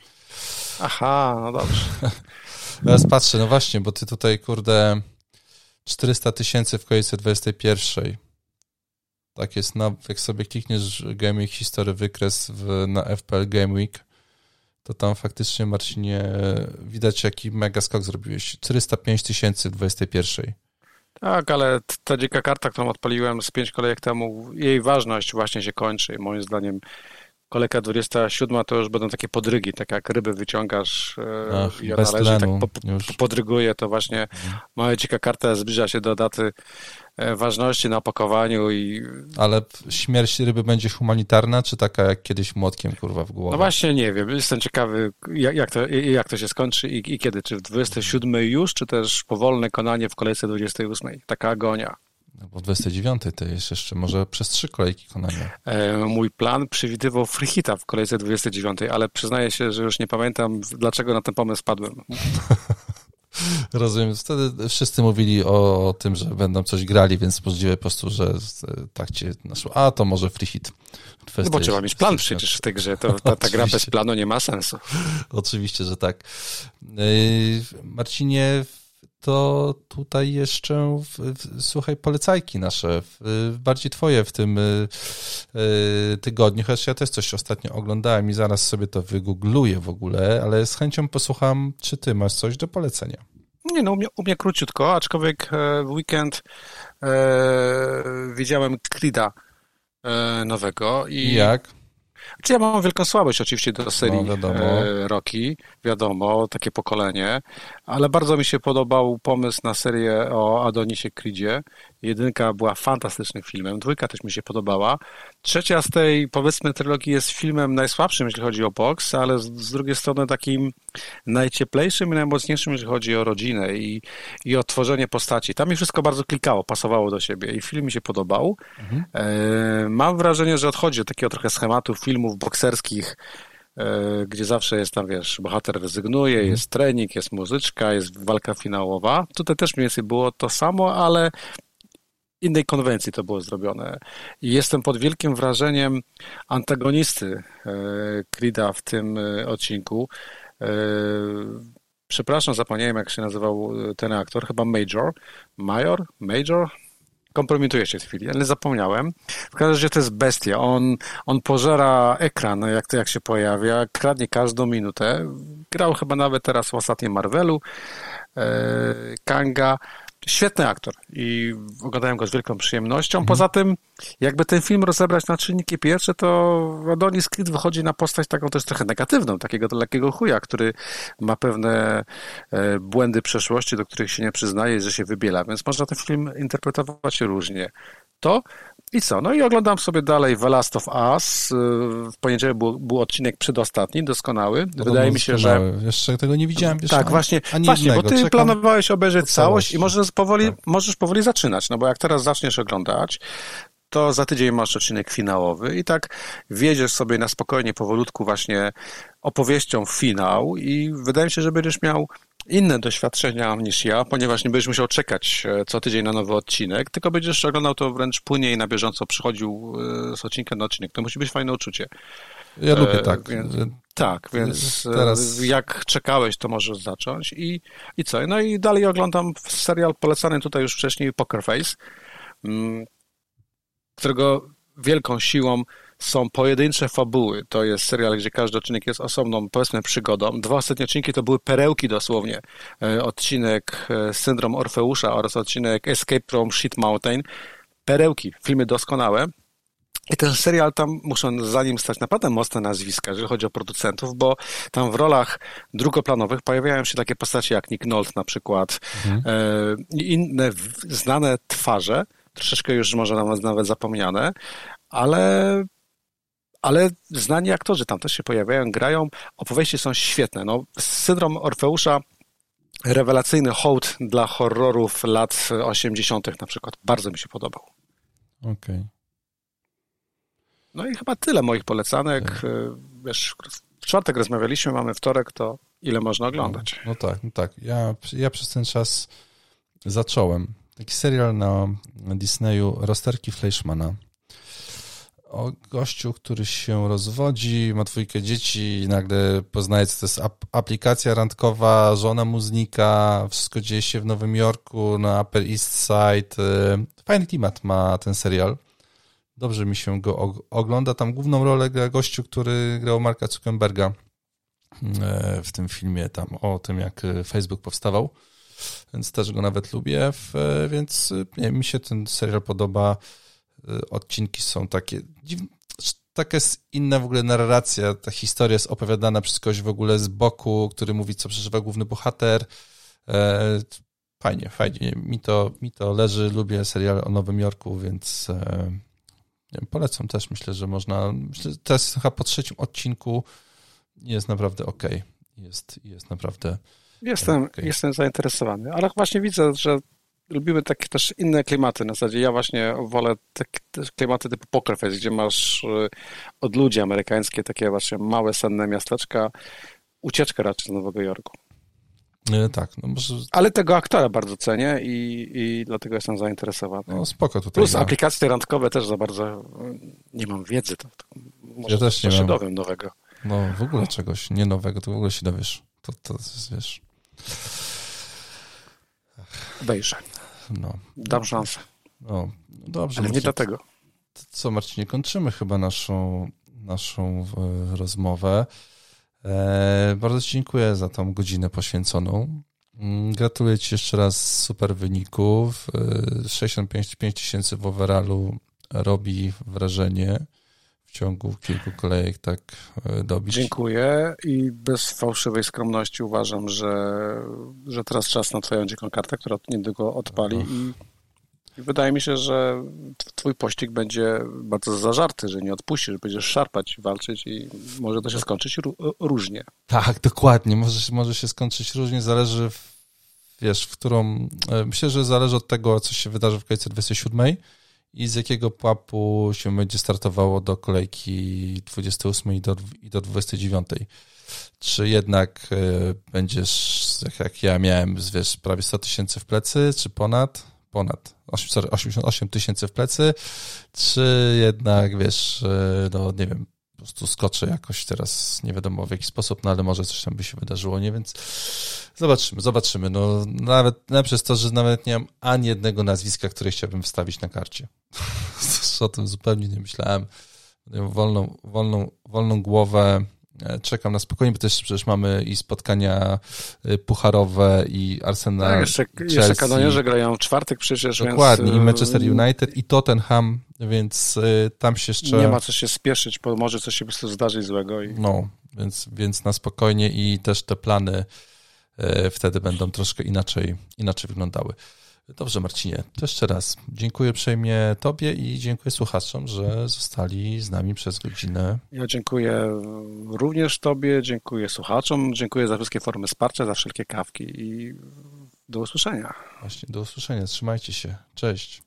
Aha, no dobrze. Teraz patrzę, no właśnie, bo ty tutaj, kurde, 400 tysięcy w kolejce 21. Tak jest, na, jak sobie klikniesz Game Week History wykres w, na FPL Game Week, to tam faktycznie, Marcinie, widać jaki mega skok zrobiłeś. 405 tysięcy w 21. Tak, ale ta dzika karta, którą odpaliłem z pięć kolejek temu, jej ważność właśnie się kończy. Moim zdaniem kolejka 27 to już będą takie podrygi, tak jak ryby wyciągasz e, Ach, i ona leży, tak po, podryguje, to właśnie moja dzika karta zbliża się do daty e, ważności na opakowaniu i Ale śmierć ryby będzie humanitarna, czy taka jak kiedyś młotkiem, kurwa, w głowę? no właśnie nie wiem, jestem ciekawy jak, jak, to, jak to się skończy i, i kiedy, czy w 27 już, czy też powolne konanie w kolejce 28, taka agonia. No bo w 29 to jest jeszcze może przez trzy kolejki konania. E, Mój plan przewidywał free hita w kolejce 29, ale przyznaję się, że już nie pamiętam, dlaczego na ten pomysł padłem. Rozumiem. Wtedy wszyscy mówili o, tym, że będą coś grali, więc możliwe po prostu, że z- tak cię naszło. A, to może free hit. No bo trzeba mieć plan przecież w tej grze. To, ta, ta gra bez planu nie ma sensu. Oczywiście, że tak. Yy, Marcinie, to tutaj jeszcze, w, w, słuchaj, polecajki nasze, w, bardziej twoje w tym y, y, tygodniu, chociaż ja też coś ostatnio oglądałem i zaraz sobie to wygoogluję w ogóle, ale z chęcią posłucham, czy ty masz coś do polecenia. Nie no, u mnie, u mnie króciutko, aczkolwiek e, w weekend e, widziałem Creed'a e, nowego i jak? Czy ja mam wielką słabość oczywiście do serii No, wiadomo. e, Rocky, wiadomo, takie pokolenie, ale bardzo mi się podobał pomysł na serię o Adonisie Creedzie. Jedynka była fantastycznym filmem, dwójka też mi się podobała. Trzecia z tej, powiedzmy, trylogii jest filmem najsłabszym, jeśli chodzi o boks, ale z, z drugiej strony takim najcieplejszym i najmocniejszym, jeśli chodzi o rodzinę i, i o tworzenie postaci. Tam mi wszystko bardzo klikało, pasowało do siebie i film mi się podobał. E, mam wrażenie, że odchodzi od takiego trochę schematu filmów bokserskich, gdzie zawsze jest tam, wiesz, bohater rezygnuje, jest trening, jest muzyczka, jest walka finałowa. Tutaj też mniej więcej było to samo, ale innej konwencji to było zrobione. I jestem pod wielkim wrażeniem antagonisty e, Creed'a w tym e, odcinku. E, Przepraszam, zapomniałem jak się nazywał e, ten aktor, chyba Major. Major? Major? Kompromituję się w chwili, ale zapomniałem. W każdym razie to jest bestia. On, on pożera ekran, jak, to, jak się pojawia, kradnie każdą minutę. Grał chyba nawet teraz w ostatnim Marvelu. E, Kanga. Świetny aktor i oglądałem go z wielką przyjemnością. Poza tym, jakby ten film rozebrać na czynniki pierwsze, to Adonis Creed wychodzi na postać taką też trochę negatywną, takiego lekkiego chuja, który ma pewne e, błędy przeszłości, do których się nie przyznaje, że się wybiela, więc można ten film interpretować różnie. To I co? No i oglądam sobie dalej The Last of Us. W poniedziałek był, był odcinek przedostatni, doskonały. No Wydaje mi się, że... Jeszcze tego nie widziałem. Wiesz, tak, właśnie, ani właśnie bo ty Czekam planowałeś obejrzeć całość i możesz powoli, tak. możesz powoli zaczynać, no bo jak teraz zaczniesz oglądać, to za tydzień masz odcinek finałowy i tak wiedziesz sobie na spokojnie, powolutku właśnie opowieścią finał i wydaje mi się, że będziesz miał inne doświadczenia niż ja, ponieważ nie będziesz musiał czekać e, co tydzień na nowy odcinek, tylko będziesz oglądał to wręcz płynnie i na bieżąco przychodził e, z odcinka na odcinek. To musi być fajne uczucie. Ja lubię e, tak. Więc, tak, więc Teraz... jak czekałeś, to możesz zacząć i, i co? No i dalej oglądam serial polecany tutaj już wcześniej Poker Face, mm, którego wielką siłą są pojedyncze fabuły. To jest serial, gdzie każdy odcinek jest osobną, powiedzmy, przygodą. Dwa ostatnie odcinki to były perełki dosłownie. E, odcinek e, Syndrom Orfeusza oraz odcinek Escape from Shit Mountain. Perełki, filmy doskonałe. I ten serial tam muszą za nim stać naprawdę mocne nazwiska, jeżeli chodzi o producentów, bo tam w rolach drugoplanowych pojawiają się takie postacie jak Nick Nolte na przykład mhm. e, inne znane twarze, troszeczkę już może nawet, nawet zapomniane, ale ale znani aktorzy tam też się pojawiają, grają, opowieści są świetne. No, syndrom Orfeusza, rewelacyjny hołd dla horrorów lat 80. na przykład, bardzo mi się podobał. Okej. Okay. No i chyba tyle moich polecanek. Tak. Wiesz, w czwartek rozmawialiśmy, mamy wtorek, to ile można oglądać? No, no tak, no tak. Ja, ja przez ten czas zacząłem taki serial na Disneyu Rozterki Fleischmana o gościu, który się rozwodzi, ma dwójkę dzieci i nagle poznaje, co to jest aplikacja randkowa, żona mu znika, wszystko dzieje się w Nowym Jorku, na Upper East Side. Y, fajny klimat ma ten serial. Dobrze mi się go ogląda. Tam główną rolę gra gościu, który grał Marka Zuckerberga y, w tym filmie tam o tym, jak Facebook powstawał. Więc też go nawet lubię, więc nie, mi się ten serial podoba. Y, odcinki są takie dziwne, taka jest inna w ogóle narracja, ta historia jest opowiadana przez kogoś w ogóle z boku, który mówi, co przeżywa główny bohater. E, fajnie, fajnie. Mi to, mi to leży, lubię serial o Nowym Jorku, więc e, wiem, polecam też. Myślę, że można. Myślę, teraz chyba po trzecim odcinku jest naprawdę ok. Jest, jest naprawdę. Jestem, okay. jestem zainteresowany, ale właśnie widzę, że lubimy takie też inne klimaty. Na zasadzie ja właśnie wolę takie klimaty typu Poker Face, gdzie masz y, od ludzi amerykańskie takie właśnie małe, senne miasteczka, ucieczkę raczej z Nowego Jorku. Nie, tak, no może... Ale tego aktora bardzo cenię i, i dlatego jestem zainteresowany. No spoko tutaj. Plus aplikacje randkowe też za bardzo nie mam wiedzy. To, to może ja też nie się dowiem nowego. No w ogóle czegoś nie nowego, to w ogóle się dowiesz. To, to jest, wiesz... Wejrzę. No. Dam szansę. No, dobrze. Ale nie dlatego. Co, Marcinie, kończymy chyba naszą, naszą e, rozmowę. E, bardzo Ci dziękuję za tą godzinę poświęconą. Mm, gratuluję Ci jeszcze raz super wyników. 65 e, tysięcy w overallu robi wrażenie w ciągu kilku kolejek tak e, dobić. Dziękuję i bez fałszywej skromności uważam, że, że teraz czas na twoją dziką kartę, która niedługo odpali i, i wydaje mi się, że twój pościg będzie bardzo zażarty, że nie odpuścisz, będziesz szarpać, walczyć i może to się skończyć różnie. Tak, dokładnie. Może, może się skończyć różnie, zależy w, wiesz, w którą... E, myślę, że zależy od tego, co się wydarzy w kolejce 27 i z jakiego pułapu się będzie startowało do kolejki 28 i do, i do 29. Czy jednak y, będziesz, jak ja miałem, wiesz, prawie 100 tysięcy w plecy, czy ponad? Ponad. 88 tysięcy w plecy, czy jednak, wiesz, y, no nie wiem, po prostu skoczę jakoś teraz, nie wiadomo w jaki sposób, no ale może coś tam by się wydarzyło, nie? Więc zobaczymy, zobaczymy. No nawet, nawet przez to, że nawet nie mam ani jednego nazwiska, które chciałbym wstawić na karcie. o tym zupełnie nie myślałem. Wolną, wolną, wolną głowę, czekam na spokojnie, bo też przecież mamy i spotkania e, pucharowe i Arsenal. Tak, jeszcze, jeszcze kanonierze grają w czwartek przecież. Dokładnie, więc... i Manchester United i Tottenham, więc tam się jeszcze... Nie ma co się spieszyć, bo może coś się po prostu zdarzyć złego. I... No, więc, więc na spokojnie i też te plany wtedy będą troszkę inaczej, inaczej wyglądały. Dobrze, Marcinie, to jeszcze raz dziękuję uprzejmie Tobie i dziękuję słuchaczom, że zostali z nami przez godzinę. Ja dziękuję również Tobie, dziękuję słuchaczom, dziękuję za wszystkie formy wsparcia, za wszelkie kawki i do usłyszenia. Właśnie, do usłyszenia. Trzymajcie się. Cześć.